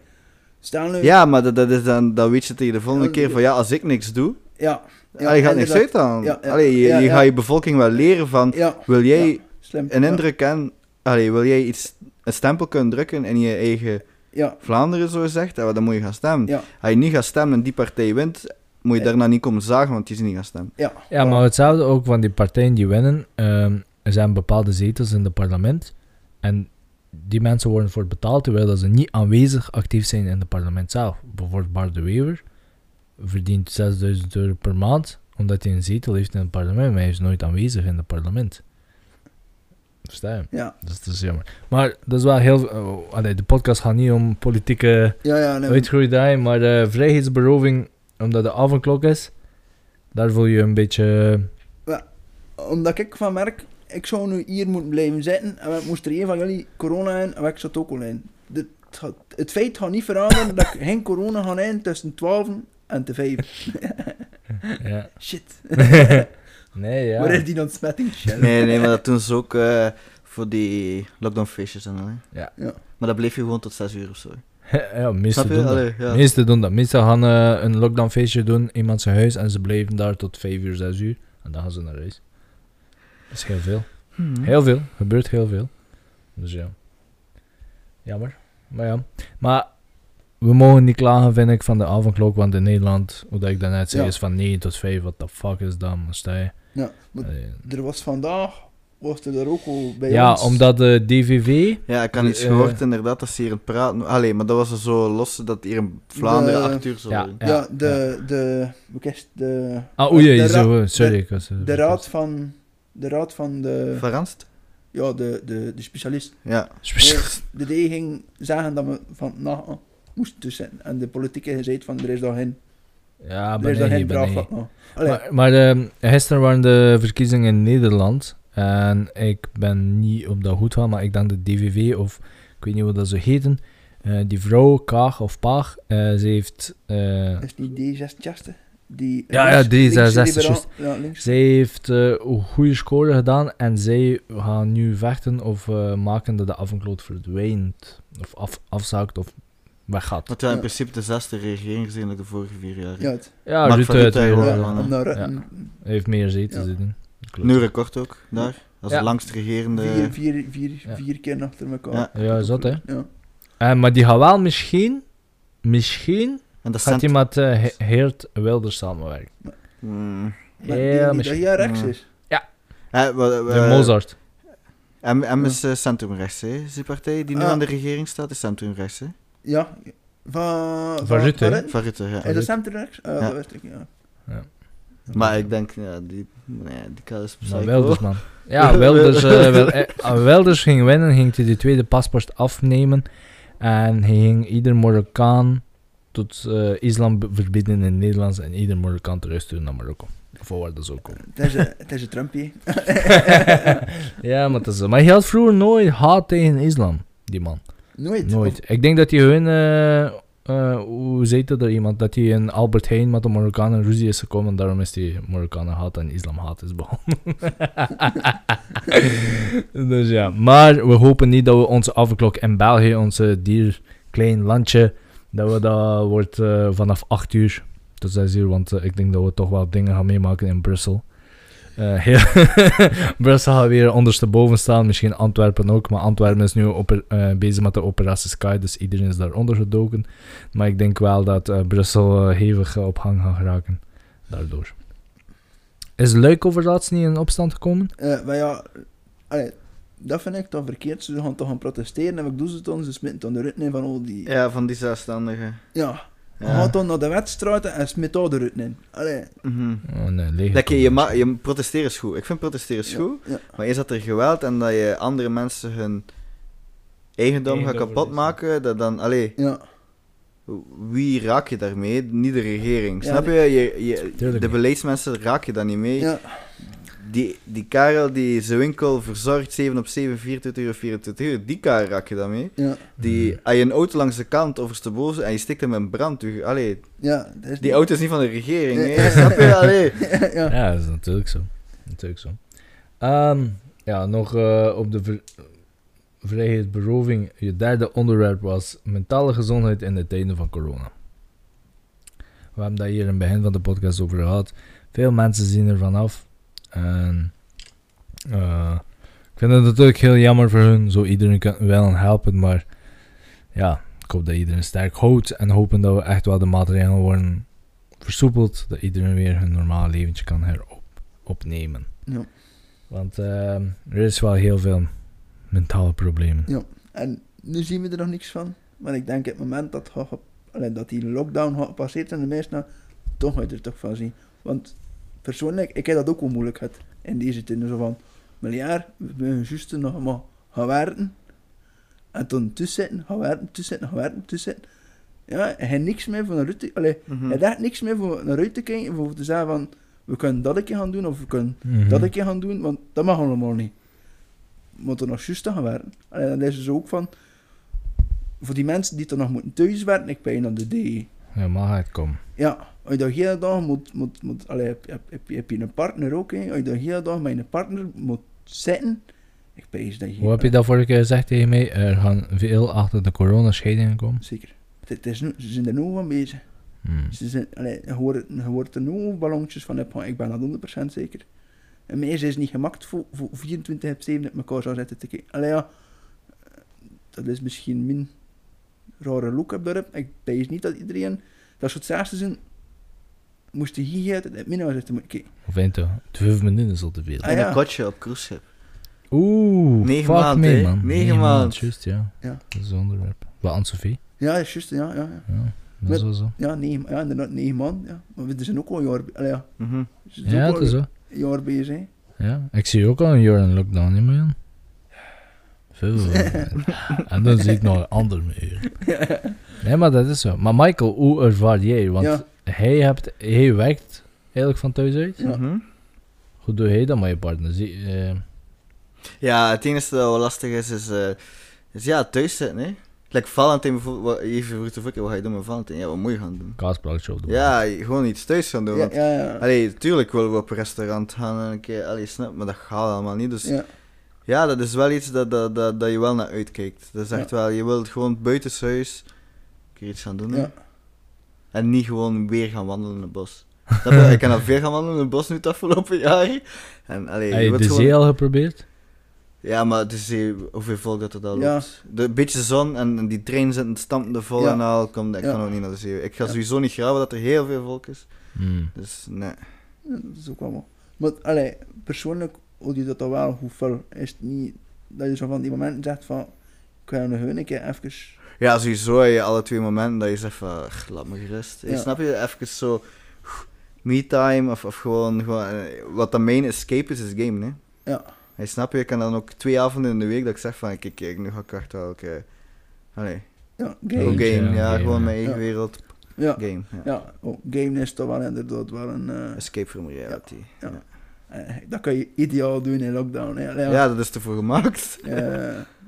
stel nu... Ja, maar dat, dat is dan, dan weet je tegen de volgende Ja, keer van ja, als ik niks doe, Ja, Ja, allee, gaat niks uit dan. Ja, ja. Allee, je, Ja, je ja. gaat je bevolking wel leren van, ja. wil jij ja, slim. een ja. indruk en allee, wil jij iets, een stempel kunnen drukken in je eigen Ja, Vlaanderen, zo gezegd, ja, dan moet je gaan stemmen. ja, Als je niet gaat stemmen en die partij wint, moet je Ja. daarna niet komen zagen, want die is niet gaan stemmen. ja. Ja, maar hetzelfde ook van die partijen die winnen. ehm, er zijn bepaalde zetels in het parlement. En die mensen worden voor betaald terwijl dat ze niet aanwezig actief zijn in het parlement zelf. Bijvoorbeeld Bart de Wever verdient 6000 euro per maand omdat hij een zetel heeft in het parlement, maar hij is nooit aanwezig in het parlement. Versta je? Ja, Dus dat is jammer. Maar dat is wel heel... allee, de podcast gaat niet om politieke ja, ja. Nee, uitgroei daarin, maar eh, vrijheidsberoving, omdat de avondklok is, daar voel je een beetje... Omdat ik van merk, ik zou nu hier moeten blijven zitten en we moest er een van jullie corona in en ik zat ook al in. Gaat- het feit gaat niet veranderen dat ik geen corona ga in tussen 12 en te 5. *laughs* ja. Shit. *laughs* nee, ja. Waar is die ontsmetting? Shit. Nee, nee, maar dat doen ze ook eh, voor die lockdownfeestjes en al. hè. Ja. Ja. Maar dat bleef je gewoon tot 6 uur of zo. *laughs* ja, meesten doen dat. Allee, ja. Meesten doen dat. Meesten gaan eh, een lockdownfeestje doen in iemand zijn huis en ze blijven daar tot 5 uur, 6 uur. En dan gaan ze naar huis. Dat is heel veel. Hmm. Heel veel. Gebeurt heel veel. Dus ja. Jammer. Maar ja. Maar we mogen niet klagen, vind ik, van de avondklok. Want in Nederland, hoe dat ik daarnet zei, Ja. is van 9 tot 5. Wat de fuck is dat? man? Sta je? Ja, maar Allee. er was vandaag, was er ook al bij Ja, ons. omdat de DVV... Ja, ik had iets Eh, gehoord inderdaad dat ze hier aan het praten... Allee, maar dat was er zo los dat hier in Vlaanderen De- 8 uur zo... Ja. Ja, de, de, hoe kist de, Ah, oei, de, zo, sorry. de, ik was, eh, de raad van, de raad van de, Verranst? ja, de, de, de specialist. Ja. De D ging zeggen dat we van na moesten tussen en de politieke gezegd van er is daar geen, Ja, er ben is daar nee, geen draagvlak Maar, maar ehm, gisteren waren de verkiezingen in Nederland. En ik ben niet op dat goed van, maar ik denk de DVV of ik weet niet hoe dat ze heten. eh, die vrouw, Kaag of Paag, eh, ze heeft, eh, is die D66? Die Ja, ja, links- D66, linkse liberaal- juist. Ja, zij heeft een goede score gedaan en zij gaan nu vechten of eh, maken dat de avondklok verdwijnt. Of af, afzakt of weggaat. Dat ja in principe de zesde regering zijn dan de vorige vier jaar. Ja, het, Ja, Rutte heeft meer zetels Ja. zitten. Klopt. Nu record ook, daar. Dat is Ja. de langst regerende... vier, vier, vier, Ja. vier keer achter elkaar. Ja. Ja, zot hè. Ja. Eh, maar die gaat wel misschien, misschien En dat gaat cent... hij met eh, He- Geert Wilders samenwerken. Hmm. Maar die, Ja, die, dat misschien. jij rechts Ja. is. Eh, wa- De Mozart. M, M is eh, centrumrechts, hè. Is die partij die nu Ah. aan de regering staat, is centrumrechts, hè. Ja. Van, Van Rutte? Van Rutte, ja. Is dat Sam rechts? Ah, Ja. dat wist ik, ja. Maar ik denk, ja, die... Nee, die kan is psycho. Wilders, man. Ja, *laughs* Wilders, eh, wel, *laughs* eh, Wilders ging winnen, ging hij de tweede paspoort afnemen. En hij ging ieder Marokkaan tot eh, islam verbieden in het Nederlands en ieder Marokkaan terugsturen naar Marokko. Voor waar dat zo komt. Het is een- het is een Trumpje. *laughs* ja, maar, dat is, maar hij had vroeger nooit haat tegen islam, die man. Nooit. Nooit. Ik denk dat hij hun, eh, hoe zei dat er iemand, dat hij in Albert Heijn met de Marokkanen ruzie is gekomen en daarom is die Marokkanen haat en islam haat is begonnen. *laughs* dus ja, maar we hopen niet dat we onze avondklok in België, onze dier klein landje, dat we dat wordt eh, vanaf 8 uur tot 6 uur, want eh, ik denk dat we toch wel dingen gaan meemaken in Brussel. Eh, heel *laughs* Brussel gaat weer ondersteboven staan, misschien Antwerpen ook, maar Antwerpen is nu oper- eh, bezig met de operatie Sky, dus iedereen is daaronder gedoken. Maar ik denk wel dat eh, Brussel hevig op gang gaat geraken, daardoor. Is Luik over laatst niet in opstand gekomen? Eh, maar ja, allee, dat vind ik dan verkeerd. Ze gaan toch gaan protesteren en wat doen ze dan? Ze smitten dan de in van al die... Ja, van die zelfstandigen. Ja. Ja. Gaat dan naar de wedstrijd en smit daar de in. Allee. Mhm. Oh, nee, leeg. Lekker, je, ma- je protesteren is goed. Ik vind protesteren is Ja, goed. Ja. Maar is dat er geweld en dat je andere mensen hun eigendom gaat Eigendom kapot verliezen. maken, dat dan, allee, Ja. wie raak je daarmee? Niet de regering. Ja, Snap je? je, je Tuurlijk de niet. beleidsmensen raak je daar niet mee. Ja. Die, die Karel die zijn winkel verzorgt 7 op 7, 24 uur, 24 uur, die Karel raak je daarmee. Ja. Die, Mhm. als je een auto langs de kant oversteboven en je stikt hem in brand, allee, Ja. Dat is die auto is niet van de regering, Nee. hè? snap je? Allee. *laughs* ja. Ja, dat is natuurlijk zo. Natuurlijk zo. Ehm, ja, nog eh, op de ver- vrijheidsberoving. Je derde onderwerp was mentale gezondheid in de tijden van corona. We hebben dat hier in het begin van de podcast over gehad. Veel mensen zien er vanaf. En eh, ik vind het natuurlijk heel jammer voor hun. Zo iedereen kan wel helpen, maar ja, ik hoop dat iedereen sterk houdt. En hopen dat we echt wel de maatregelen worden versoepeld. Dat iedereen weer hun normale leventje kan herop opnemen. Ja. Want ehm, er is wel heel veel mentale problemen. Ja. En nu zien we er nog niks van. Maar ik denk het moment dat, dat die lockdown gepasseerd zijn, de meesten, toch je er toch van zien. Want persoonlijk, ik heb dat ook wel moeilijk gehad in deze tijd. Zo van, miljard, we zijn juist nog maar gaan werken. En toen tussen zitten, gaan werken, tussen zitten, gaan werken, tussen. Ja, en je hebt niks meer van naar buiten. Allee, Mhm. je hebt echt niks meer voor naar buiten te kijken, voor te zeggen van, we kunnen dat een keer gaan doen, of we kunnen Mhm. dat een keer gaan doen, want dat mag allemaal niet. We moeten nog juist gaan werken. En dan is dus ook van, voor die mensen die er nog moeten thuis werken, ik ben aan de D. Ja, mag het komen. Ja, als je dat hele dag moet, moet, moet allee, heb, heb, heb, je- heb je een partner ook, hè? als je dat hele dag met een partner moet zitten, ik ben dat je... Hoe heb je dat vorige keer gezegd tegen mij? Er gaan veel achter de coronascheidingen komen. Zeker. Het, het is ze zijn er nu van bezig. Hmm. Ze zijn, allee, je, hoort, je hoort er nu ballonnetjes van, ik ben dat 100% zeker. En meestal is het niet gemaakt voor, voor 24 op 7 met elkaar zou zitten te kijken. Allee ja, dat is misschien min rare look op dorp. Ik weet niet dat iedereen, dat soort zaken zijn, moest je hier uit het moeten kijken. Of eind toch? Vijf minuten is al te veel. Ah, In ja. een kotje op cruiseschip. Oeh, Negen fuck maand, me, hè? man. Negen maand. Juist, ja. Ja. Dat is een onderwerp. Wat Anne-Sophie? Ja, dat is juist, ja, ja, ja. Ja, dat is zo. Ja, negen, ja, inderdaad, negen man. Ja. Maar we zijn ook al een jaar, allee, ja, Mhm. we zijn Ja, ook dat is zo. een jaar. Ja, ik zie ook al een jaar in lockdown, niet meer. Veel. *laughs* en dan zie ik nog een ander meer. *laughs* Nee, maar dat is zo. Maar Michael, hoe ervaar jij? Want Ja. Hij, hebt, hij werkt eigenlijk van thuis uit. Ja. Mhm. Hoe doe jij dat met je partner? Zie, eh, Ja, het enige dat wel lastig is, is, eh, is ja, thuis zitten, hè. Like Valentijn bijvoorbeeld, even vroeg te vroeg, wat ga je doen met Valentijn? Ja, wat moet je gaan doen? kaasplaatje op doen. Ja, gewoon iets thuis gaan doen, Ja, want... ja, ja. Allee, tuurlijk willen we op een restaurant gaan en een keer, allee, snap, maar dat gaat allemaal niet, dus... Ja, ja. dat is wel iets dat, dat, dat, dat je wel naar uitkijkt. Dat is echt wel, je wilt gewoon buitenshuis een keer iets gaan doen, hè. En niet gewoon weer gaan wandelen in het bos. Je? ik kan al veel gaan wandelen in het bos nu het afgelopen jaar. En, allee, Heb je je de gewoon- zee al geprobeerd? Ja, maar het is hoeveel volk dat er daar Ja. loopt. De beetje zon en, en die trein zitten stampende vol Ja. en al. Kom, ik Ja. kan ook niet naar de zee. Ik ga Ja. sowieso niet graven dat er heel veel volk is. Hmm. Dus nee. Ja, dat is ook allemaal. Maar allee, persoonlijk hoe je dat dan wel vol. Is het niet dat je zo van die momenten zegt van, ik wil nog een keer even... Ja, sowieso heb je alle twee momenten dat je zegt van, "Ach, laat me gerust. Ja. Snap je? Even zo me-time of, of gewoon, gewoon eh, wat de main escape is, is game, hè. Ja, Hey, snap je? Ik kan dan ook twee avonden in de week dat ik zeg van, kijk, kijk nu ga ik echt wel, oké. Allee, ja, game, game. Ja, ja, game, gewoon ja. mijn eigen Ja. wereld, Ja, game. Ja. ja oh, game is toch wel inderdaad wel een... eh, Escape from reality. Ja. Ja. eh, dat kan je ideaal doen in lockdown. Hè. Allee, Ja, dat is ervoor gemaakt.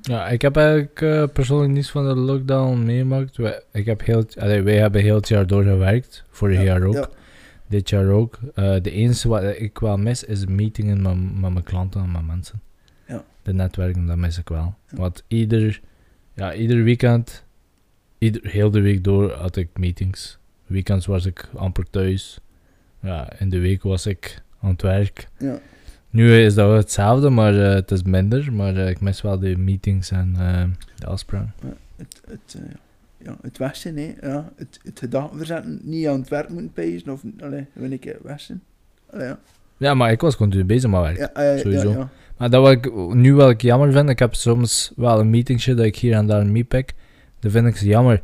Ja, ik heb eigenlijk eh, persoonlijk niets van de lockdown meegemaakt. Wij, ik heb heel, allee, wij hebben heel het jaar doorgewerkt. Vorig Ja, jaar ook. ja. Dit jaar ook. Eh, de enige wat ik wel mis is meetingen met, met mijn klanten en met mensen. Ja. De netwerken, dat mis ik wel. Want ieder, ja, ieder weekend, ieder, heel de week door had ik meetings. Weekends was ik amper thuis. Ja, in de week was ik aan het werk. ja. Nu is dat wel hetzelfde, maar eh, het is minder. Maar eh, ik mis wel de meetings en eh, de afspraken. Het, het, ja, het westen, hè. Ja, het, het gedachten verzetten, niet aan het werk moeten pezen, of, allee, wil ik westen. Allee, ja. Ja, maar ik was continu bezig met werk. Ja, Sowieso. Ja. Maar dat wat ik nu wel ik jammer vind, ik heb soms wel een meetingje dat ik hier en daar meepik. Dan vind ik ze jammer,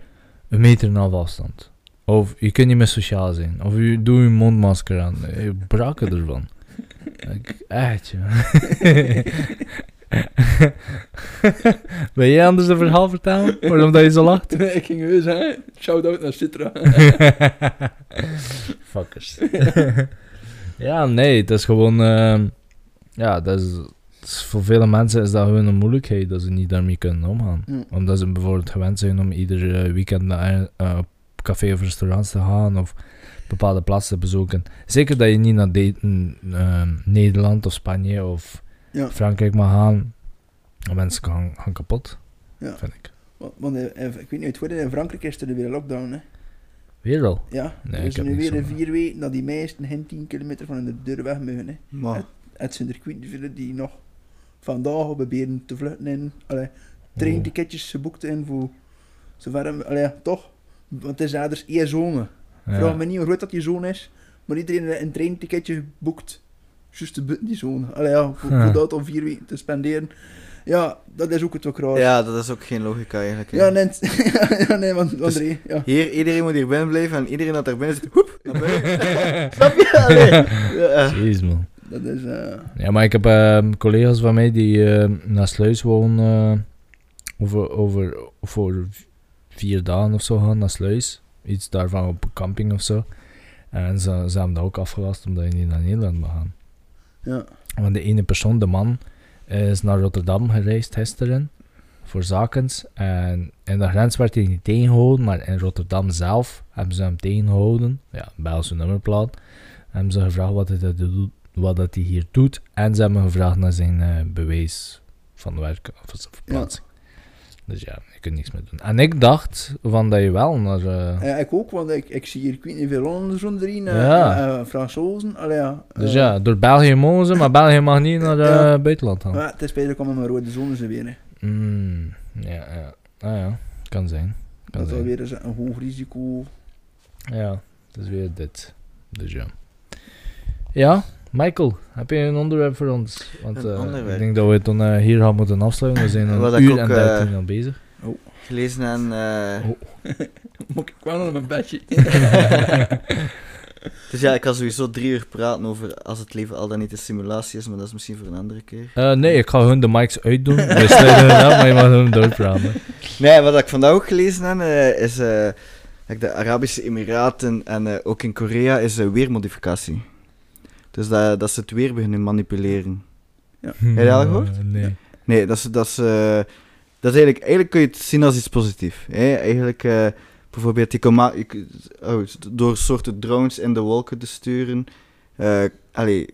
een meter en een half afstand. Of je kunt niet meer sociaal zijn. Of je doe je mondmasker aan. Je braken ervan. Ik, echt, ja. *laughs* ben jij anders een verhaal vertellen? Waarom dat je zo lacht? *laughs* ik ging weer zeggen, shout-out naar Citra. *laughs* Fuckers. ja, nee, het is gewoon... ehm, ja, dat is, voor vele mensen is dat gewoon een moeilijkheid dat ze niet daarmee kunnen omgaan. Ja. Omdat ze bijvoorbeeld gewend zijn om ieder eh, weekend naar eh, op café of restaurants te gaan of bepaalde plaatsen bezoeken. Zeker dat je niet naar de- ehm, Nederland of Spanje of Ja. Frankrijk mag gaan. Mensen gaan, gaan kapot, Ja. vind ik. Want, eh, eh, ik weet niet, het in Frankrijk is er weer een lockdown, hè. Weer al. Ja, Nee, heb nu weer een vier weken dat die meesten geen 10 kilometer van de deur weg mogen, hè. Maar, Het zijn er hoeveel die nog vandaag proberen te vluchten in. Allee, treinticketjes geboekt in voor zover, allee, toch? Want het is anders één zone. Ja. Vraag me niet hoe groot dat die zone is, maar iedereen een treinticketje geboekt. Juist de buiten die zone. Allee, ja, voor, voor dat om vier weken te spenderen. Ja, dat is ook het ook raar. ja, dat is ook geen logica eigenlijk. hè. ja, nee, *laughs* ja, nee want, want Dus- nee, ja. Hier, iedereen moet hier binnen blijven en iedereen dat er binnen zit, hoep, naar buiten. *laughs* Snap je? Allee. *laughs* Ja. Jeez, man. dat is... eh Ja, maar ik heb ehm, collega's van mij die ehm, naar Sluis wonen. eh, over, over, voor vier dagen of zo gaan naar Sluis. Iets daarvan op een camping of zo. En ze, ze hebben dat ook afgelast omdat je niet naar Nederland mag gaan. ja. Want de ene persoon, de man, is naar Rotterdam gereisd gisteren voor zakens. En in de grens werd hij niet tegengehouden, maar in Rotterdam zelf hebben ze hem tegengehouden. Ja, Belgische nummerplaat. Hebben ze gevraagd wat hij, doet, wat dat hij hier doet. En ze hebben gevraagd naar zijn eh, bewijs van werk of zijn verplaatsing. Dus ja, je kunt niks meer doen. En ik dacht van dat je wel naar... eh, Ja, ik ook, want ik, ik zie hier, ik weet niet veel Hollanders rond erin, eh Ja. eh, Fransozen, allee ja. dus ja, door België mogen ze, maar België mag niet naar het Ja. buitenland gaan. Maar het is beter komen met rode zones weer, hè. Mm, ja, ja. Ah ja, kan zijn. Kan Dat is zijn. alweer eens een hoog risico. Ja, het is weer dit. Dus ja. Ja, Michael, heb je een onderwerp voor ons? Want Een eh, onderwerp? ik denk dat we het dan eh, hier gaan moeten afsluiten. We zijn een Wat uur ook, en eh, dertien al bezig. Gelezen en... eh, Oh. *laughs* Moet ik wel naar mijn bedje? *laughs* Dus ja, ik kan sowieso drie uur praten over als het leven al dan niet een simulatie is, maar dat is misschien voor een andere keer. Eh, nee, ik ga hun de mics uitdoen. *laughs* We sluiten af, maar je mag hun doorpraten. Nee, wat ik vandaag ook gelezen heb, eh, is eh, dat de Arabische Emiraten en eh, ook in Korea is eh, weermodificatie. Dus dat, dat ze het weer beginnen manipuleren. Ja. je dat al gehoord? Eh, nee. Nee, dat is, dat is, eh, dat is eigenlijk, eigenlijk kun je het zien als iets positiefs. Hè? Eigenlijk, eh, bijvoorbeeld, die je kun- oh, door soorten drones in de wolken te sturen. eh allee,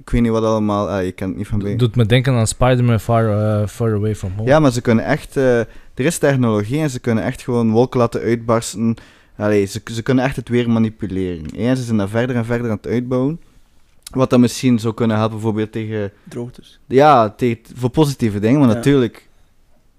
ik weet niet wat allemaal, ah, je kent het niet van bij. Doet me denken aan Spider-Man Far, Far Away From Home. Ja, maar ze kunnen echt, eh, er is technologie en ze kunnen echt gewoon wolken laten uitbarsten. Allee, ze, ze kunnen echt het weer manipuleren. hè. En ze zijn dat verder en verder aan het uitbouwen. Wat dan misschien zou kunnen helpen, bijvoorbeeld tegen Droogtes. Ja, tegen, voor positieve dingen, maar Ja. natuurlijk,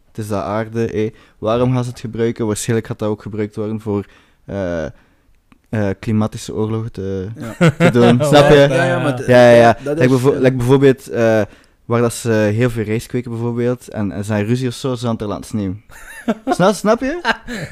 het is de aarde. eh. Waarom gaan ze het gebruiken? Waarschijnlijk gaat dat ook gebruikt worden voor eh, eh, klimatische oorlogen te, Ja. te doen. *laughs* Snap je? ja, Ja, ja, maar... Ja, ja, ja. Dat Like, is... bevo- like bijvoorbeeld, eh, waar dat ze heel veel rijst kweken bijvoorbeeld, en, en zijn ruzie of zo, ze aan het er laten sneeuwen. *laughs* snap, snap je?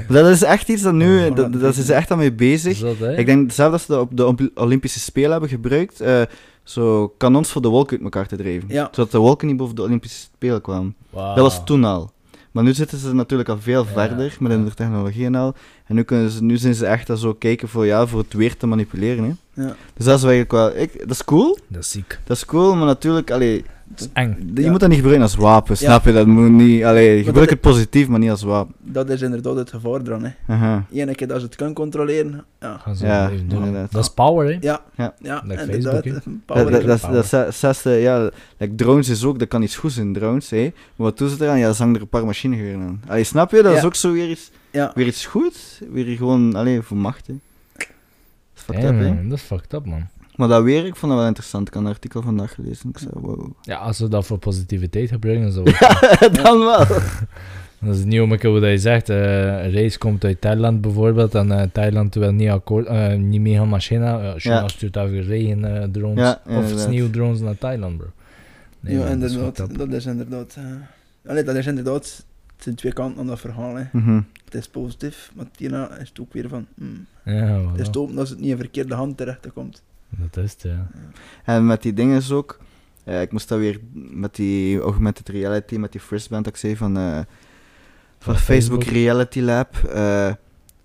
Dat is echt iets dat nu, dat, dat is ze echt aan mee bezig. Ik denk zelf dat ze dat op de Olympi- Olympische Spelen hebben gebruikt. eh, zo kanons voor de wolken uit elkaar te drijven. Ja. Zodat de wolken niet boven de Olympische Spelen kwamen. Dat was toen al. Maar nu zitten ze natuurlijk al veel Ja, verder met ja. hun technologie en al. En nu, kunnen ze, nu zijn ze echt al zo kijken voor, ja, voor het weer te manipuleren. Hè. Ja. Dus dat is eigenlijk wel... Ik, dat is cool. Dat is ziek. Dat is cool, maar natuurlijk... Allee, Dat is eng. je Ja. moet dat niet gebruiken als wapen, Ja. snap je? Dat moet niet... Allee, gebruik het positief, maar niet als wapen. Dat is inderdaad het gevaar eraan, hè. Ene keer dat ze het kunnen controleren, ja. Gaan ze Ja, even doen. inderdaad. Dat is power, hè? Ja, Ja. ja, Like inderdaad. Facebook, Power Dat, dat, is- dat, dat zesde, ja, like drones is ook, dat kan iets goeds in drones, hè. Maar wat doen ze eraan? Ja, ze hangen er een paar machinegeweren aan. Allee, snap je? Dat is ook zo weer iets, ja. weer iets goed. Weer gewoon, alleen voor macht, hè. Dat is fucked up, hè. man, dat is fucked up, man. Maar dat weer, ik vond dat wel interessant. Ik had een artikel vandaag gelezen. Ik zei, wow. *laughs* Ja, als we dat voor positiviteit gebruiken, dan is dat wel- Ja, dan wel. *laughs* Dat is niet om hoe dat je zegt. eh, een race komt uit Thailand bijvoorbeeld. En eh, Thailand wil niet, akkoord, eh, niet mee gaan met China. Uh, China Ja. stuurt even regen eh, drones Ja, of sneeuwdrones naar Thailand, bro. Nee, ja, man, dat is inderdaad. Dat is inderdaad... allee, dat is inderdaad... Het zijn twee kanten aan dat verhaal. Hè. Mhm. Het is positief, maar hierna is het ook weer van... hmm, Ja, het is te hopen dat het niet in verkeerde hand terecht komt. Dat is het, ja. En met die dingen is ook, eh, ik moest dat weer met die augmented reality, met die first band dat ik zei van, eh, van Van Facebook, Facebook. Reality Lab. eh,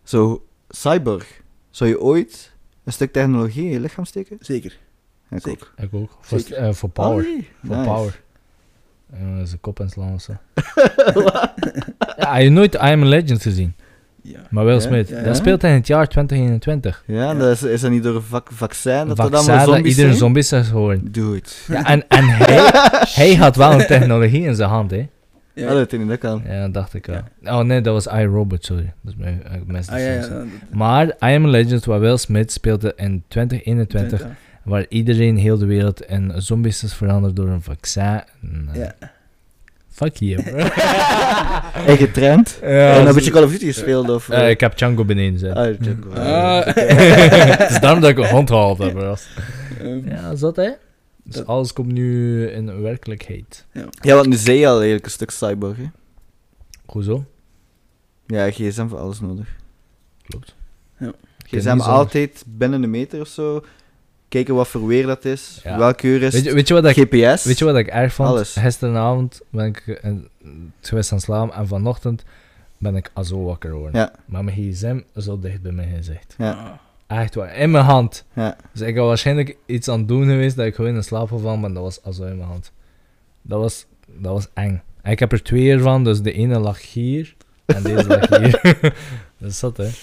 zo, cyborg, zou je ooit een stuk technologie in je lichaam steken? Zeker. Ik Zeker. ook. Ik ook. Voor, power. Oh, nee. Voor Nice. power. Uh, zijn kop inslaan of zo. *laughs* *laughs* ja, heb je nooit I Am Legend gezien? Ja. Maar Will? Smith. Ja, ja. Dat speelt in het jaar 2021. Ja, Ja. Dat is, is dat niet door een vac vaccin dat er Vaccin allemaal dat zombies iedereen zijn? zombies is geworden. Doe het. Ja, en en hij, *laughs* hij had wel een technologie in zijn hand, hè? Ja. Ja, dat dat kan. Ja, dat dacht ik wel. Oh nee, dat was iRobot, sorry. Dat is mijn ik mis de Ah, ja, ja. soms. dat- Maar I Am Legend, waar Will Smith speelde in 2021, dat- waar iedereen heel de wereld in zombies is veranderd door een vaccin. En, eh, Ja. Fuck you, bro. *laughs* Eigen trend. Ja, en een beetje Call of Duty gespeeld of... Eh, ik heb Django beneden gezet. ah, Django. Ah. *laughs* Het is daarom dat ik een hond gehaald heb, bro. Ja, zat hè? Dus Dat- alles komt nu in werkelijkheid. Ja, want nu zei je al eigenlijk een stuk cyborg, hè? Hoezo? Ja, gsm voor alles nodig. Klopt. Ja. GSM altijd binnen een meter of zo. Kijken wat voor weer dat is. Ja. Welke uur is Weet je, weet je wat ik GPS. Weet je wat ik erg vond? Alles. Gisteravond ben ik eh, geweest aan slapen en vanochtend ben ik zo wakker geworden. Ja. Maar mijn gsm zo dicht bij mijn gezicht. Ja, Echt waar, in mijn hand. ja. Dus ik had waarschijnlijk iets aan het doen geweest dat ik gewoon in slaap gevallen, maar dat was zo in mijn hand. Dat was, dat was eng. En ik heb er twee ervan, dus de ene lag hier en deze lag hier. *laughs* dat is dat, hè. Dat is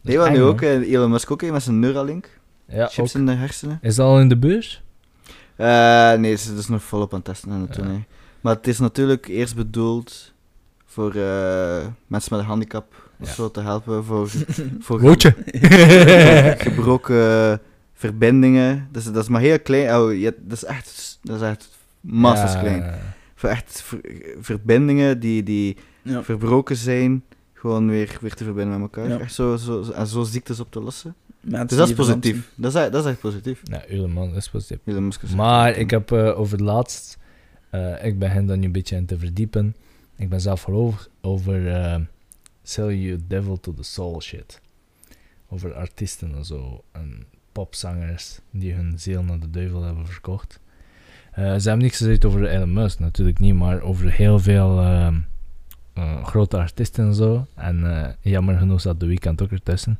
Nee, wat nu ook. eh, Elon Musk ook met zijn Neuralink. Ja, Chips ook. in de hersenen. Is dat al in de beurs? Eh, nee, ze is nog volop aan het testen aan het Ja. doen. hè. Maar het is natuurlijk eerst bedoeld voor eh, mensen met een handicap of Ja. zo te helpen. Voor, *laughs* voor Wootje. *laughs* gebroken verbindingen. Dus dat is maar heel klein. Oh, ja, dat is echt, dat is echt massas Ja, klein. Voor echt ver- verbindingen die, die ja. verbroken zijn, gewoon weer, weer te verbinden met elkaar. Ja. Echt zo, zo, zo- en zo ziektes op te lossen. Dus dat is positief. Dat is, echt- dat is echt positief. Ja, helemaal, dat is positief. Is- Maar ik heb eh, over het laatst, eh, ik begin daar nu een beetje in te verdiepen. Ik ben zelf over, over eh, Sell You Devil to the Soul shit. Over artiesten en zo. En popzangers die hun ziel naar de duivel hebben verkocht. Eh, ze hebben niks gezegd over Elon Musk, natuurlijk niet, maar over heel veel grote artiesten en zo. En jammer genoeg zat de weekend ook ertussen.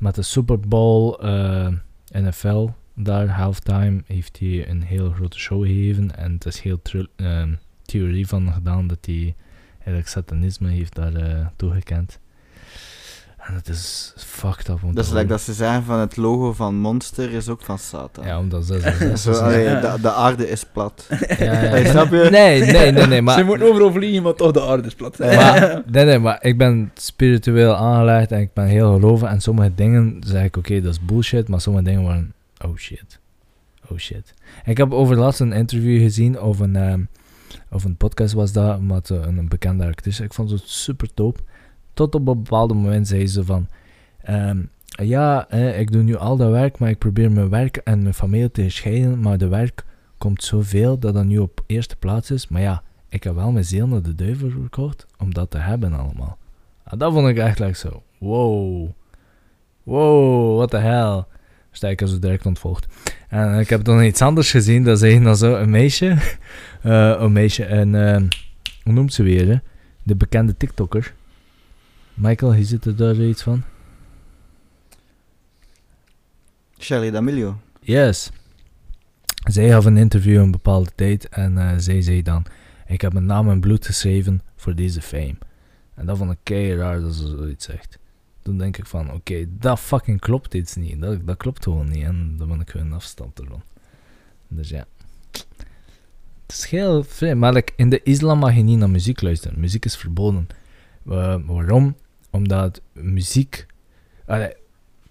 Met de Super Bowl, eh, NFL, daar halftime heeft hij een heel grote show gegeven en het is heel ehm, theorie van gedaan dat hij eigenlijk satanisme heeft daar eh, toegekend. En het is fucked up. Dat is like dat ze zeggen van het logo van Monster is ook van Satan. Ja, omdat ze... *laughs* ze- ze- Zo, ze- allee, de, de aarde is plat. ja, ja. Hey, snap je? Nee, nee, nee, nee, *laughs* Ze maar... moeten overal vliegen, maar toch de aarde is plat. maar, *laughs* nee, nee, maar ik ben spiritueel aangelegd en ik ben heel gelovig en sommige dingen zeg ik, oké, dat is bullshit, maar sommige dingen waren, oh shit. Oh shit. Ik heb over laatst een interview gezien of een, ehm, of een podcast was dat, met eh, een, een bekende actrice. Ik vond het super top. Tot op een bepaald moment zei ze van, ehm, ja, ik doe nu al dat werk, maar ik probeer mijn werk en mijn familie te scheiden, maar de werk komt zoveel dat dat nu op eerste plaats is. Maar ja, ik heb wel mijn ziel naar de duivel verkocht om dat te hebben allemaal. En dat vond ik like zo, wow. Wow, what the hell. Ik als direct ontvolgd. En ik heb dan iets anders gezien, dat is dan zo een meisje. *laughs* eh, een meisje, en ehm, hoe noemt ze weer, hè? De bekende TikToker. Michael, je zit er daar iets van? Charlie D'Amelio. Yes. Zij gaf een interview een bepaalde tijd en eh, zij zei dan: Ik heb mijn naam en bloed geschreven voor deze fame. En dat vond ik kei raar dat ze zoiets zegt. Toen denk ik van: Oké, dat fucking klopt iets niet. Dat, dat klopt gewoon niet. En dan ben ik gewoon afstand ervan. Dus ja. Het is heel vreemd. Maar like, in de islam mag je niet naar muziek luisteren. Muziek is verboden. Waarom? Omdat muziek. Allee,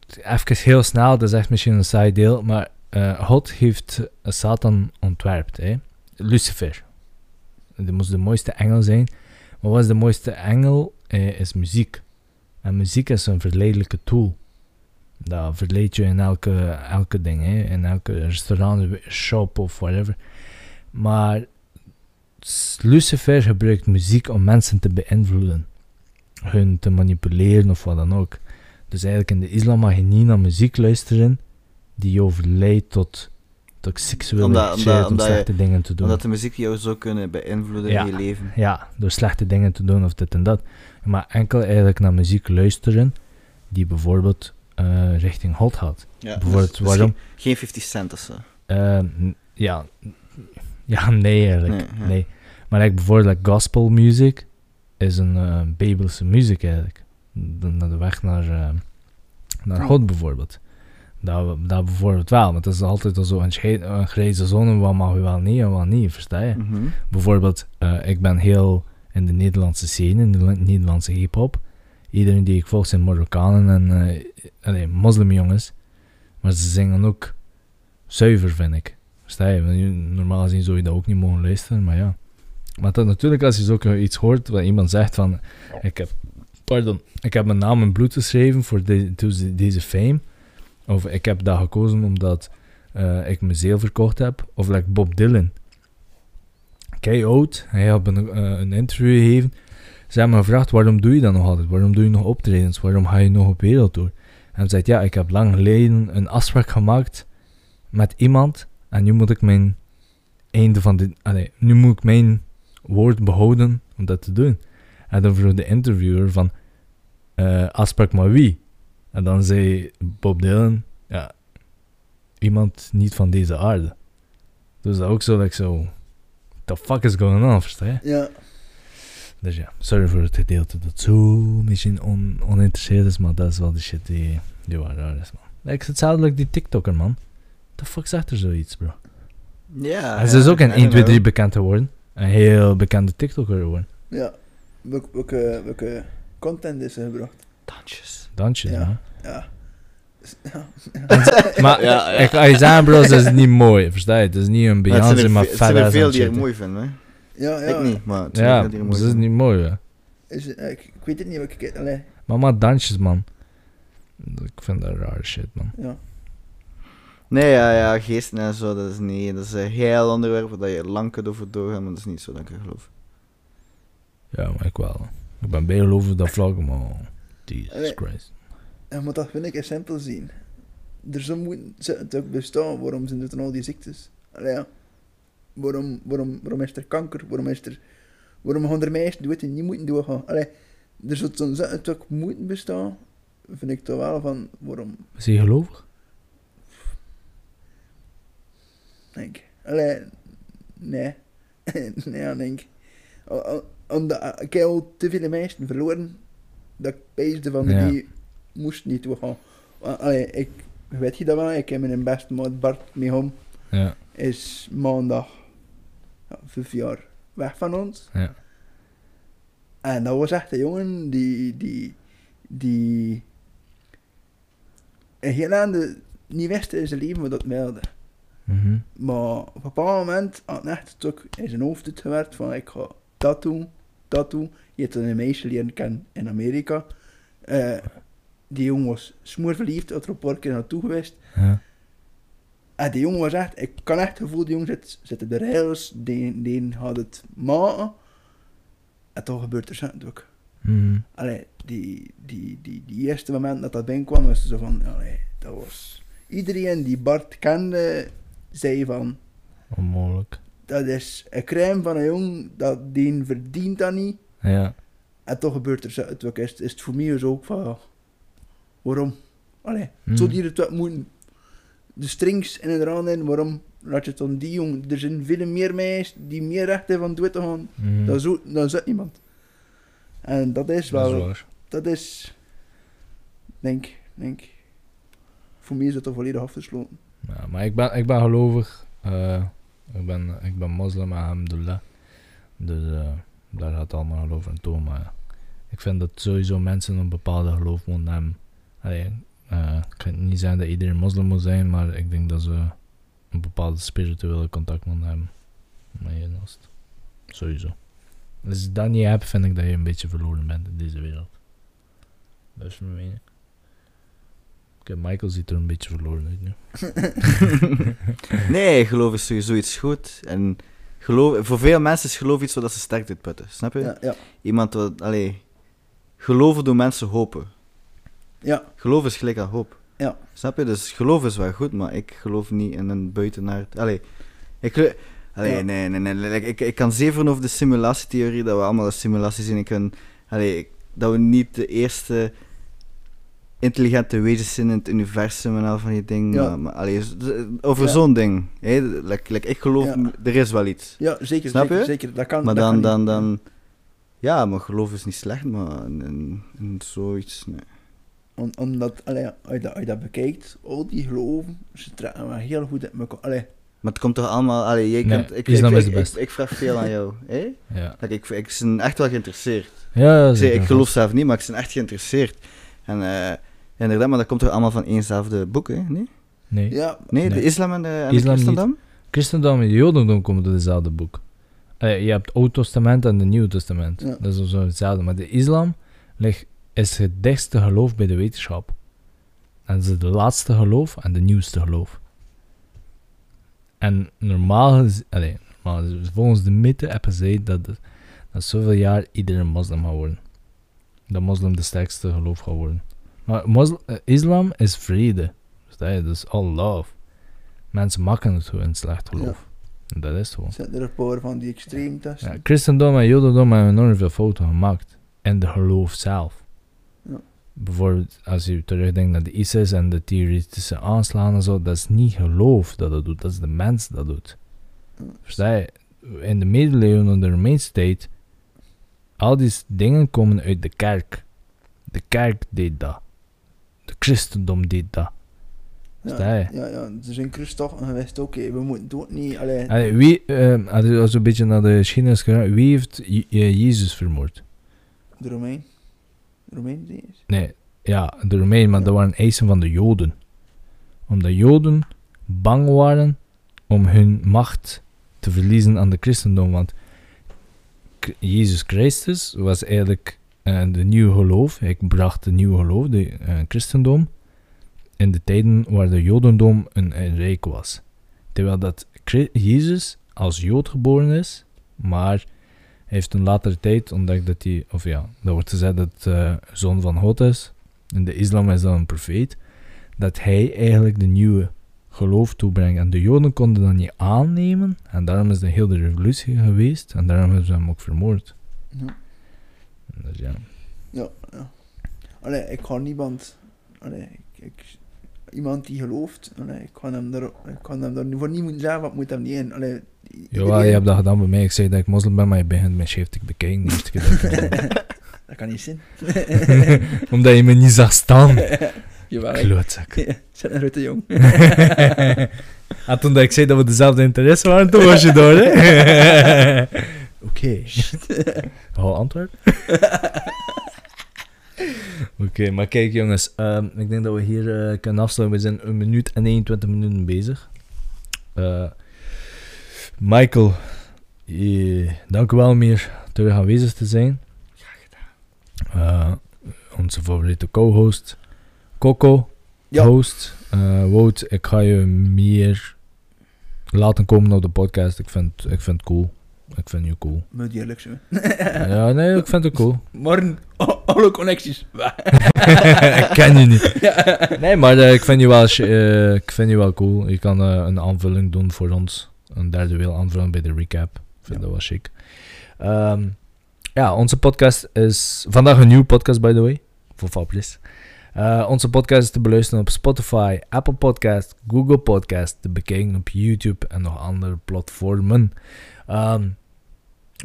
even heel snel, dat is echt misschien een saai deel, maar eh, God heeft eh, Satan ontwerpt, hè? Lucifer. Dat moest de mooiste engel zijn. Maar wat is de mooiste engel? Eh, is muziek. En muziek is een verleidelijke tool. Dat verleidt je in elke, elke ding, hè? in elke restaurant, shop of whatever. Maar Lucifer gebruikt muziek om mensen te beïnvloeden. Hun te manipuleren of wat dan ook. Dus eigenlijk in de islam mag je niet naar muziek luisteren die je overleidt tot, tot seksuele Omdat- omdat- om omdat je- slechte dingen te doen. Omdat de muziek jou zou kunnen beïnvloeden Ja. in je leven. Ja, door slechte dingen te doen of dit en dat. Maar enkel eigenlijk naar muziek luisteren die bijvoorbeeld eh, richting God gaat. Ja, bijvoorbeeld, dus- dus waarom? Geen, geen 50 cent of zo. Eh, ja, *laughs* ja, nee eigenlijk. Nee, ja. Nee. Maar like, bijvoorbeeld like, gospel music is een eh Bijbelse muziek eigenlijk. De, naar de weg naar, eh, naar God bijvoorbeeld. Dat, dat bijvoorbeeld wel, maar het is altijd al zo een, een grijze zone, wat mag je wel niet en wat niet, versta je? Mhm. Bijvoorbeeld, eh, ik ben heel in de Nederlandse scene, in de Nederlandse hip-hop. Iedereen die ik volg zijn Marokkanen en allee, moslimjongens. Maar ze zingen ook zuiver, vind ik. Versta? Want je- Normaal gezien zou je dat ook niet mogen luisteren, maar ja. Maar dat, natuurlijk, als je zo ke- iets hoort, wat iemand zegt van... Ik heb, pardon, ik heb mijn naam in bloed geschreven voor de- deze, deze fame. Of ik heb dat gekozen omdat eh, ik mijn ziel verkocht heb. Of like Bob Dylan kei oud. Hij had een, eh, een interview gegeven. Ze hebben me gevraagd, waarom doe je dat nog altijd? Waarom doe je nog optredens? Waarom ga je nog op wereldtour? En hij zei, ja, ik heb lang geleden een afspraak gemaakt met iemand. En nu moet ik mijn einde van dit... Allee, nu moet ik mijn woord behouden om dat te doen. En dan vroeg de interviewer van, eh, afspraak met wie? En dan zei Bob Dylan, ja, iemand niet van deze aarde. Dus dat ook zo, like zo, the fuck is going on, versta je? Ja. Dus ja, sorry voor het gedeelte dat zo misschien on, oninteresseerd is, maar dat is wel de shit die, die waar raar is, man. Like, het is hetzelfde like die TikToker, man. The fuck zegt er zoiets, bro? Ja. Hij is dus ook in 1, 2, 3 bekend geworden. Een heel bekende TikToker geworden. Ja. Welke, welke, welke content is er gebracht? Dansjes. Dansjes, Ja. man. Ja. Ja. Maar Ja, ja. ik ga je zeggen, bro, dat is niet mooi, versta je? Het is niet een Maar Beyoncé, maar ve- het zijn verder er veel die het mooi vinden, hè. Ja, ja. Ik niet, maar het zijn er Ja, veel die het dat is vinden. niet mooi, hè. Is, eh, ik, ik weet het niet, wat ik allee, Maar maar dansjes, man. Ik vind dat raar shit, man. ja. Nee, ja, ja, geesten en zo, dat is niet... Dat is een heel onderwerp waar je lang kunt over doorgaan, maar dat is niet zo dat ik geloof. Ja, maar ik wel. Ik ben bijgelovig dat vlak, maar... Jesus. Christ. En maar dat vind ik is simpel zien. Er zou moeten ze het ook bestaan, waarom zijn er dan al die ziektes? Allee, ja. Waarom, waarom, waarom is er kanker? Waarom is er... Waarom gaan er meisjes doen het en niet moeten doorgaan? Allee, er zou dan ze het ook moeten bestaan. Vind ik toch wel van, waarom, Is hij gelovig? Denk ik. Allee, nee. *laughs* nee, ja, denk ik. Omdat, ik heb al te veel meisjes verloren, dat ik peesde van, Ja. die moest niet Allee, ik weet je dat wel, ik heb mijn beste maat Bart mee om. Ja. is maandag ja, vijf jaar weg van ons. Ja. En dat was echt een jongen die, die, die een heel aan de niet wist in zijn leven wat dat meldde. Mhm. Maar op een bepaald moment had hij echt het ook in zijn hoofd uitgewerkt van ik ga dat doen, dat doen. Je hebt een meisje leren kennen in Amerika. Eh, die jongen was smoor verliefd, had er een paar keer naartoe geweest. Ja. En die jongen was echt, ik kan echt het gevoel, die jongen zit, zit op de rails, die, die had het maken. En toch gebeurt er zo'n ook. Mhm. Allee, die, die, die, die eerste moment dat dat binnenkwam, was zo van, allee, dat was... Iedereen die Bart kende, zei van, Onmogelijk. dat is een crème van een jongen, dat, die verdient dat niet. Ja. En toch gebeurt er zo'n ook. Is, is het voor mij dus ook van, waarom? Allee, Mhm. zou die het wat moeten... De strings in het raam in, waarom laat je het dan die jongen... Er zijn veel meer meisjes die meer recht hebben van te gaan Mhm. dan, zo, dan zo iemand. En dat is Dat wel... is waar. dat is... Denk, denk... Voor mij is het al volledig afgesloten. Maar ik ben, ik ben gelovig. Eh, ik, ben, ik ben moslim, alhamdulillah. Dus eh, daar gaat allemaal geloof aan toe. Maar ik vind dat sowieso mensen een bepaalde geloof moeten hebben. Allee, eh, kan niet zeggen dat iedereen moslim moet zijn, maar ik denk dat ze een bepaalde spirituele contact moeten hebben. Maar. Sowieso. Als je dat niet hebt, vind ik dat je een beetje verloren bent in deze wereld. Dat is mijn mening. Oké, Michael ziet er een beetje verloren uit nu. *laughs* nee, geloof is sowieso iets goed. En geloof, voor veel mensen is geloof iets zodat ze sterk uitputten. Snap je? Ja, ja, Iemand wat, allee, geloven doen mensen hopen. ja, Geloof is gelijk aan hoop. Ja. Snap je? Dus geloof is wel goed, maar ik geloof niet in een buitenaard. Allee, ik, gelo- allee Ja. nee, nee, nee. like, Ik, ik kan zeven over de simulatietheorie, dat we allemaal een simulatie zijn. Ik kan, allee, dat we niet de eerste intelligente wezens zijn in het universum en al van die dingen. Ja. Maar, allee, over Ja. zo'n ding. Hè? Like, like, ik geloof, Ja. er is wel iets. ja, zeker, Snap zeker, je? zeker. Dat kan, Maar dat dan, kan dan, dan... Ja, maar geloof is niet slecht, maar in, in, in zoiets... Nee. Om- omdat, allee, als, je dat, als je dat bekijkt, al die geloven, ze trekken wel heel goed uit elkaar. Allee, Maar het komt toch allemaal... Allee, jij Nee, kunt, ik, islam ik, is ik, de ik, beste. ik vraag veel aan jou. hè? Ja, Like, ik, ik ben echt wel geïnteresseerd. ja Ik, zeg, zeker. ik geloof zelf niet, maar ik ben echt geïnteresseerd. En eh, inderdaad, maar dat komt toch allemaal van éénzelfde boek, hè? Nee? Nee. ja, Nee, de islam en de, en de niet. christendom? Christendom en Jodendom komen door hetzelfde boek. Eh, je hebt het Oude Testament en het Nieuwe Testament. Ja. Dat is zo hetzelfde. Maar de islam ligt, is het dichtste geloof bij de wetenschap. En dat is het laatste geloof en de nieuwste geloof. En normaal, is- volgens de mythe hebben ze dat, dat zoveel jaar iedereen moslim gaat worden. Dat moslim de sterkste geloof gaat worden. Maar moslim, eh, islam is vrede. Versta je? Dat is all love. Mensen maken het gewoon in slecht geloof. En Dat is gewoon. zit er een paar van die extreemtesten. Ja, christendom en jodendom hebben enorm veel fouten gemaakt. En de geloof zelf. Ja. Bijvoorbeeld, als je terugdenkt naar de ISIS en de terroristische aanslagen en zo, dat is niet geloof dat dat doet, dat is de mens dat doet. Ja. Versta je? In de middeleeuwen onder de Romeinse tijd, al die dingen komen uit de kerk. De kerk deed dat. Christendom deed dat. Je? Ja, ja, er zijn Christophe en wist oké, we moeten ook niet, allee, Allee, wie, eh, als een beetje naar de geschiedenis gaat, wie heeft Je- eh, Jezus vermoord? de Romein. De Romein die is. Nee, ja, de Romeinen, maar dat waren eisen van de Joden. Omdat Joden bang waren om hun macht te verliezen aan de christendom. Want Jezus Christus was eigenlijk de nieuwe geloof. Hij bracht de nieuwe geloof, de eh, christendom, in de tijden waar de Jodendom een, een rijk was. Terwijl dat Jezus als Jood geboren is, maar heeft een latere tijd ontdekt dat hij, of ja, dat wordt gezegd dat eh, zoon van God is. In de islam is dat een profeet. Dat hij eigenlijk de nieuwe geloof toebrengt. En de Joden konden dat niet aannemen. En daarom is de revolutie geweest. En daarom hebben ze hem ook vermoord. Dus ja. Ja, ja. Allee, ik ga niemand, allee, ik, ik, iemand die gelooft, allee, ik kan hem daar, ik kan hem daar voor niet moeten zeggen, wat moet hem niet in. Allee, Jawel, je hebt dat gedaan bij mij. Ik zei dat ik moslim ben, maar je begint met scheeftig bekijken. De eerste keer dat dat kan niet zijn. zei. *laughs* Omdat je me niet zag staan. *laughs* Jawel, Klootzak. *laughs* zit een grote jong. en toen dat ik zei dat we dezelfde interesse waren, toen was je door, hè? Oké. *laughs* Hou antwoord. *laughs* Oké, maar kijk jongens, ehm, ik denk dat we hier eh, kunnen afsluiten. We zijn een minuut en 21 minuten bezig. Eh, Michael, eh, dank u wel om hier terug aanwezig te zijn. Eh, onze favoriete co-host, Coco, Ja. host. Eh Wout, ik ga je meer laten komen op de podcast. Ik vind, ik vind het cool. Ik vind je cool. Moet eerlijk zijn. ja, nee, ik vind het cool. Morgen, alle connecties. *laughs* ik ken je niet. Nee, maar eh, ik, vind je wel, eh, ik vind je wel cool. Je kan eh, een aanvulling doen voor ons. Een derde wil aanvulling bij de recap. Ik vind Ja. dat wel chic. Ehm, ja, onze podcast is vandaag een nieuwe podcast, by the way. Voor Fabrice. Eh, onze podcast is te beluisteren op Spotify, Apple Podcast, Google Podcast, te bekijken op YouTube en nog andere platformen. Ehm,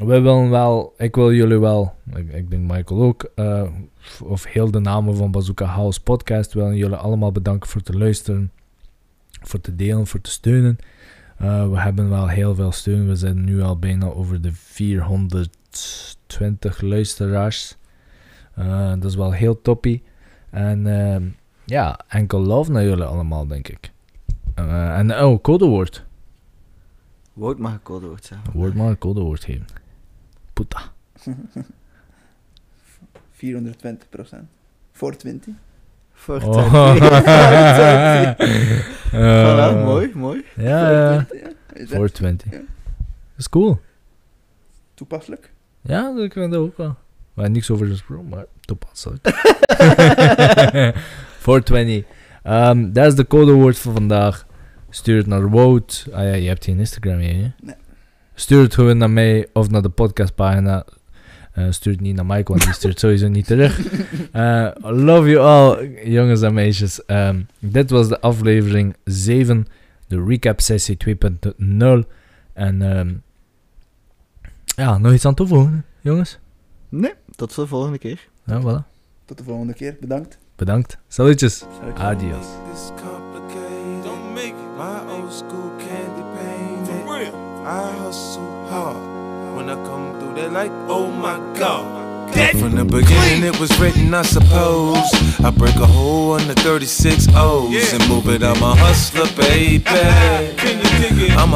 we willen wel, ik wil jullie wel, ik, ik denk Michael ook, eh, of heel de namen van Bazooka House Podcast, willen jullie allemaal bedanken voor te luisteren, voor te delen, voor te steunen. Eh, we hebben wel heel veel steun, we zijn nu al bijna over de 420 luisteraars. Eh, dat is wel heel toppie. En ja, enkel love naar jullie allemaal, denk ik. En oh, codewoord. Wout mag een codewoord zeggen. Woord maar een codewoord geven. Puta. *laughs* 420 procent. Voor 20. Voor Oh. *laughs* *laughs* Voilà, Eh, mooi, mooi. Ja, ja. Is dat- 420. Ja. is cool. Toepasselijk. Ja, ik vind dat ook wel. Maar niks over gesproken, maar toepasselijk. 420. Ehm, dat is de codewoord voor vandaag. Stuur het naar Wout. Ah ja, je hebt geen Instagram hier, hè? Nee. Stuur het gewoon naar mij of naar de podcastpagina. Eh, stuur het niet naar Mike, want die stuurt sowieso niet terug. *laughs* Eh, love you all, jongens en meisjes. Ehm, dit was de aflevering 7, de recap sessie 2.0. En ehm, ja, nog iets aan toevoegen, jongens? Nee, tot de volgende keer. Ja, voilà. Tot de volgende keer. Bedankt. Bedankt. Salutjes. Salutjes. Adios. I hustle hard. When I come through, they like, oh my god. From the beginning, it was written, I suppose. I break a hole in the 36 O's and move it. I'm a hustler, baby. I'm a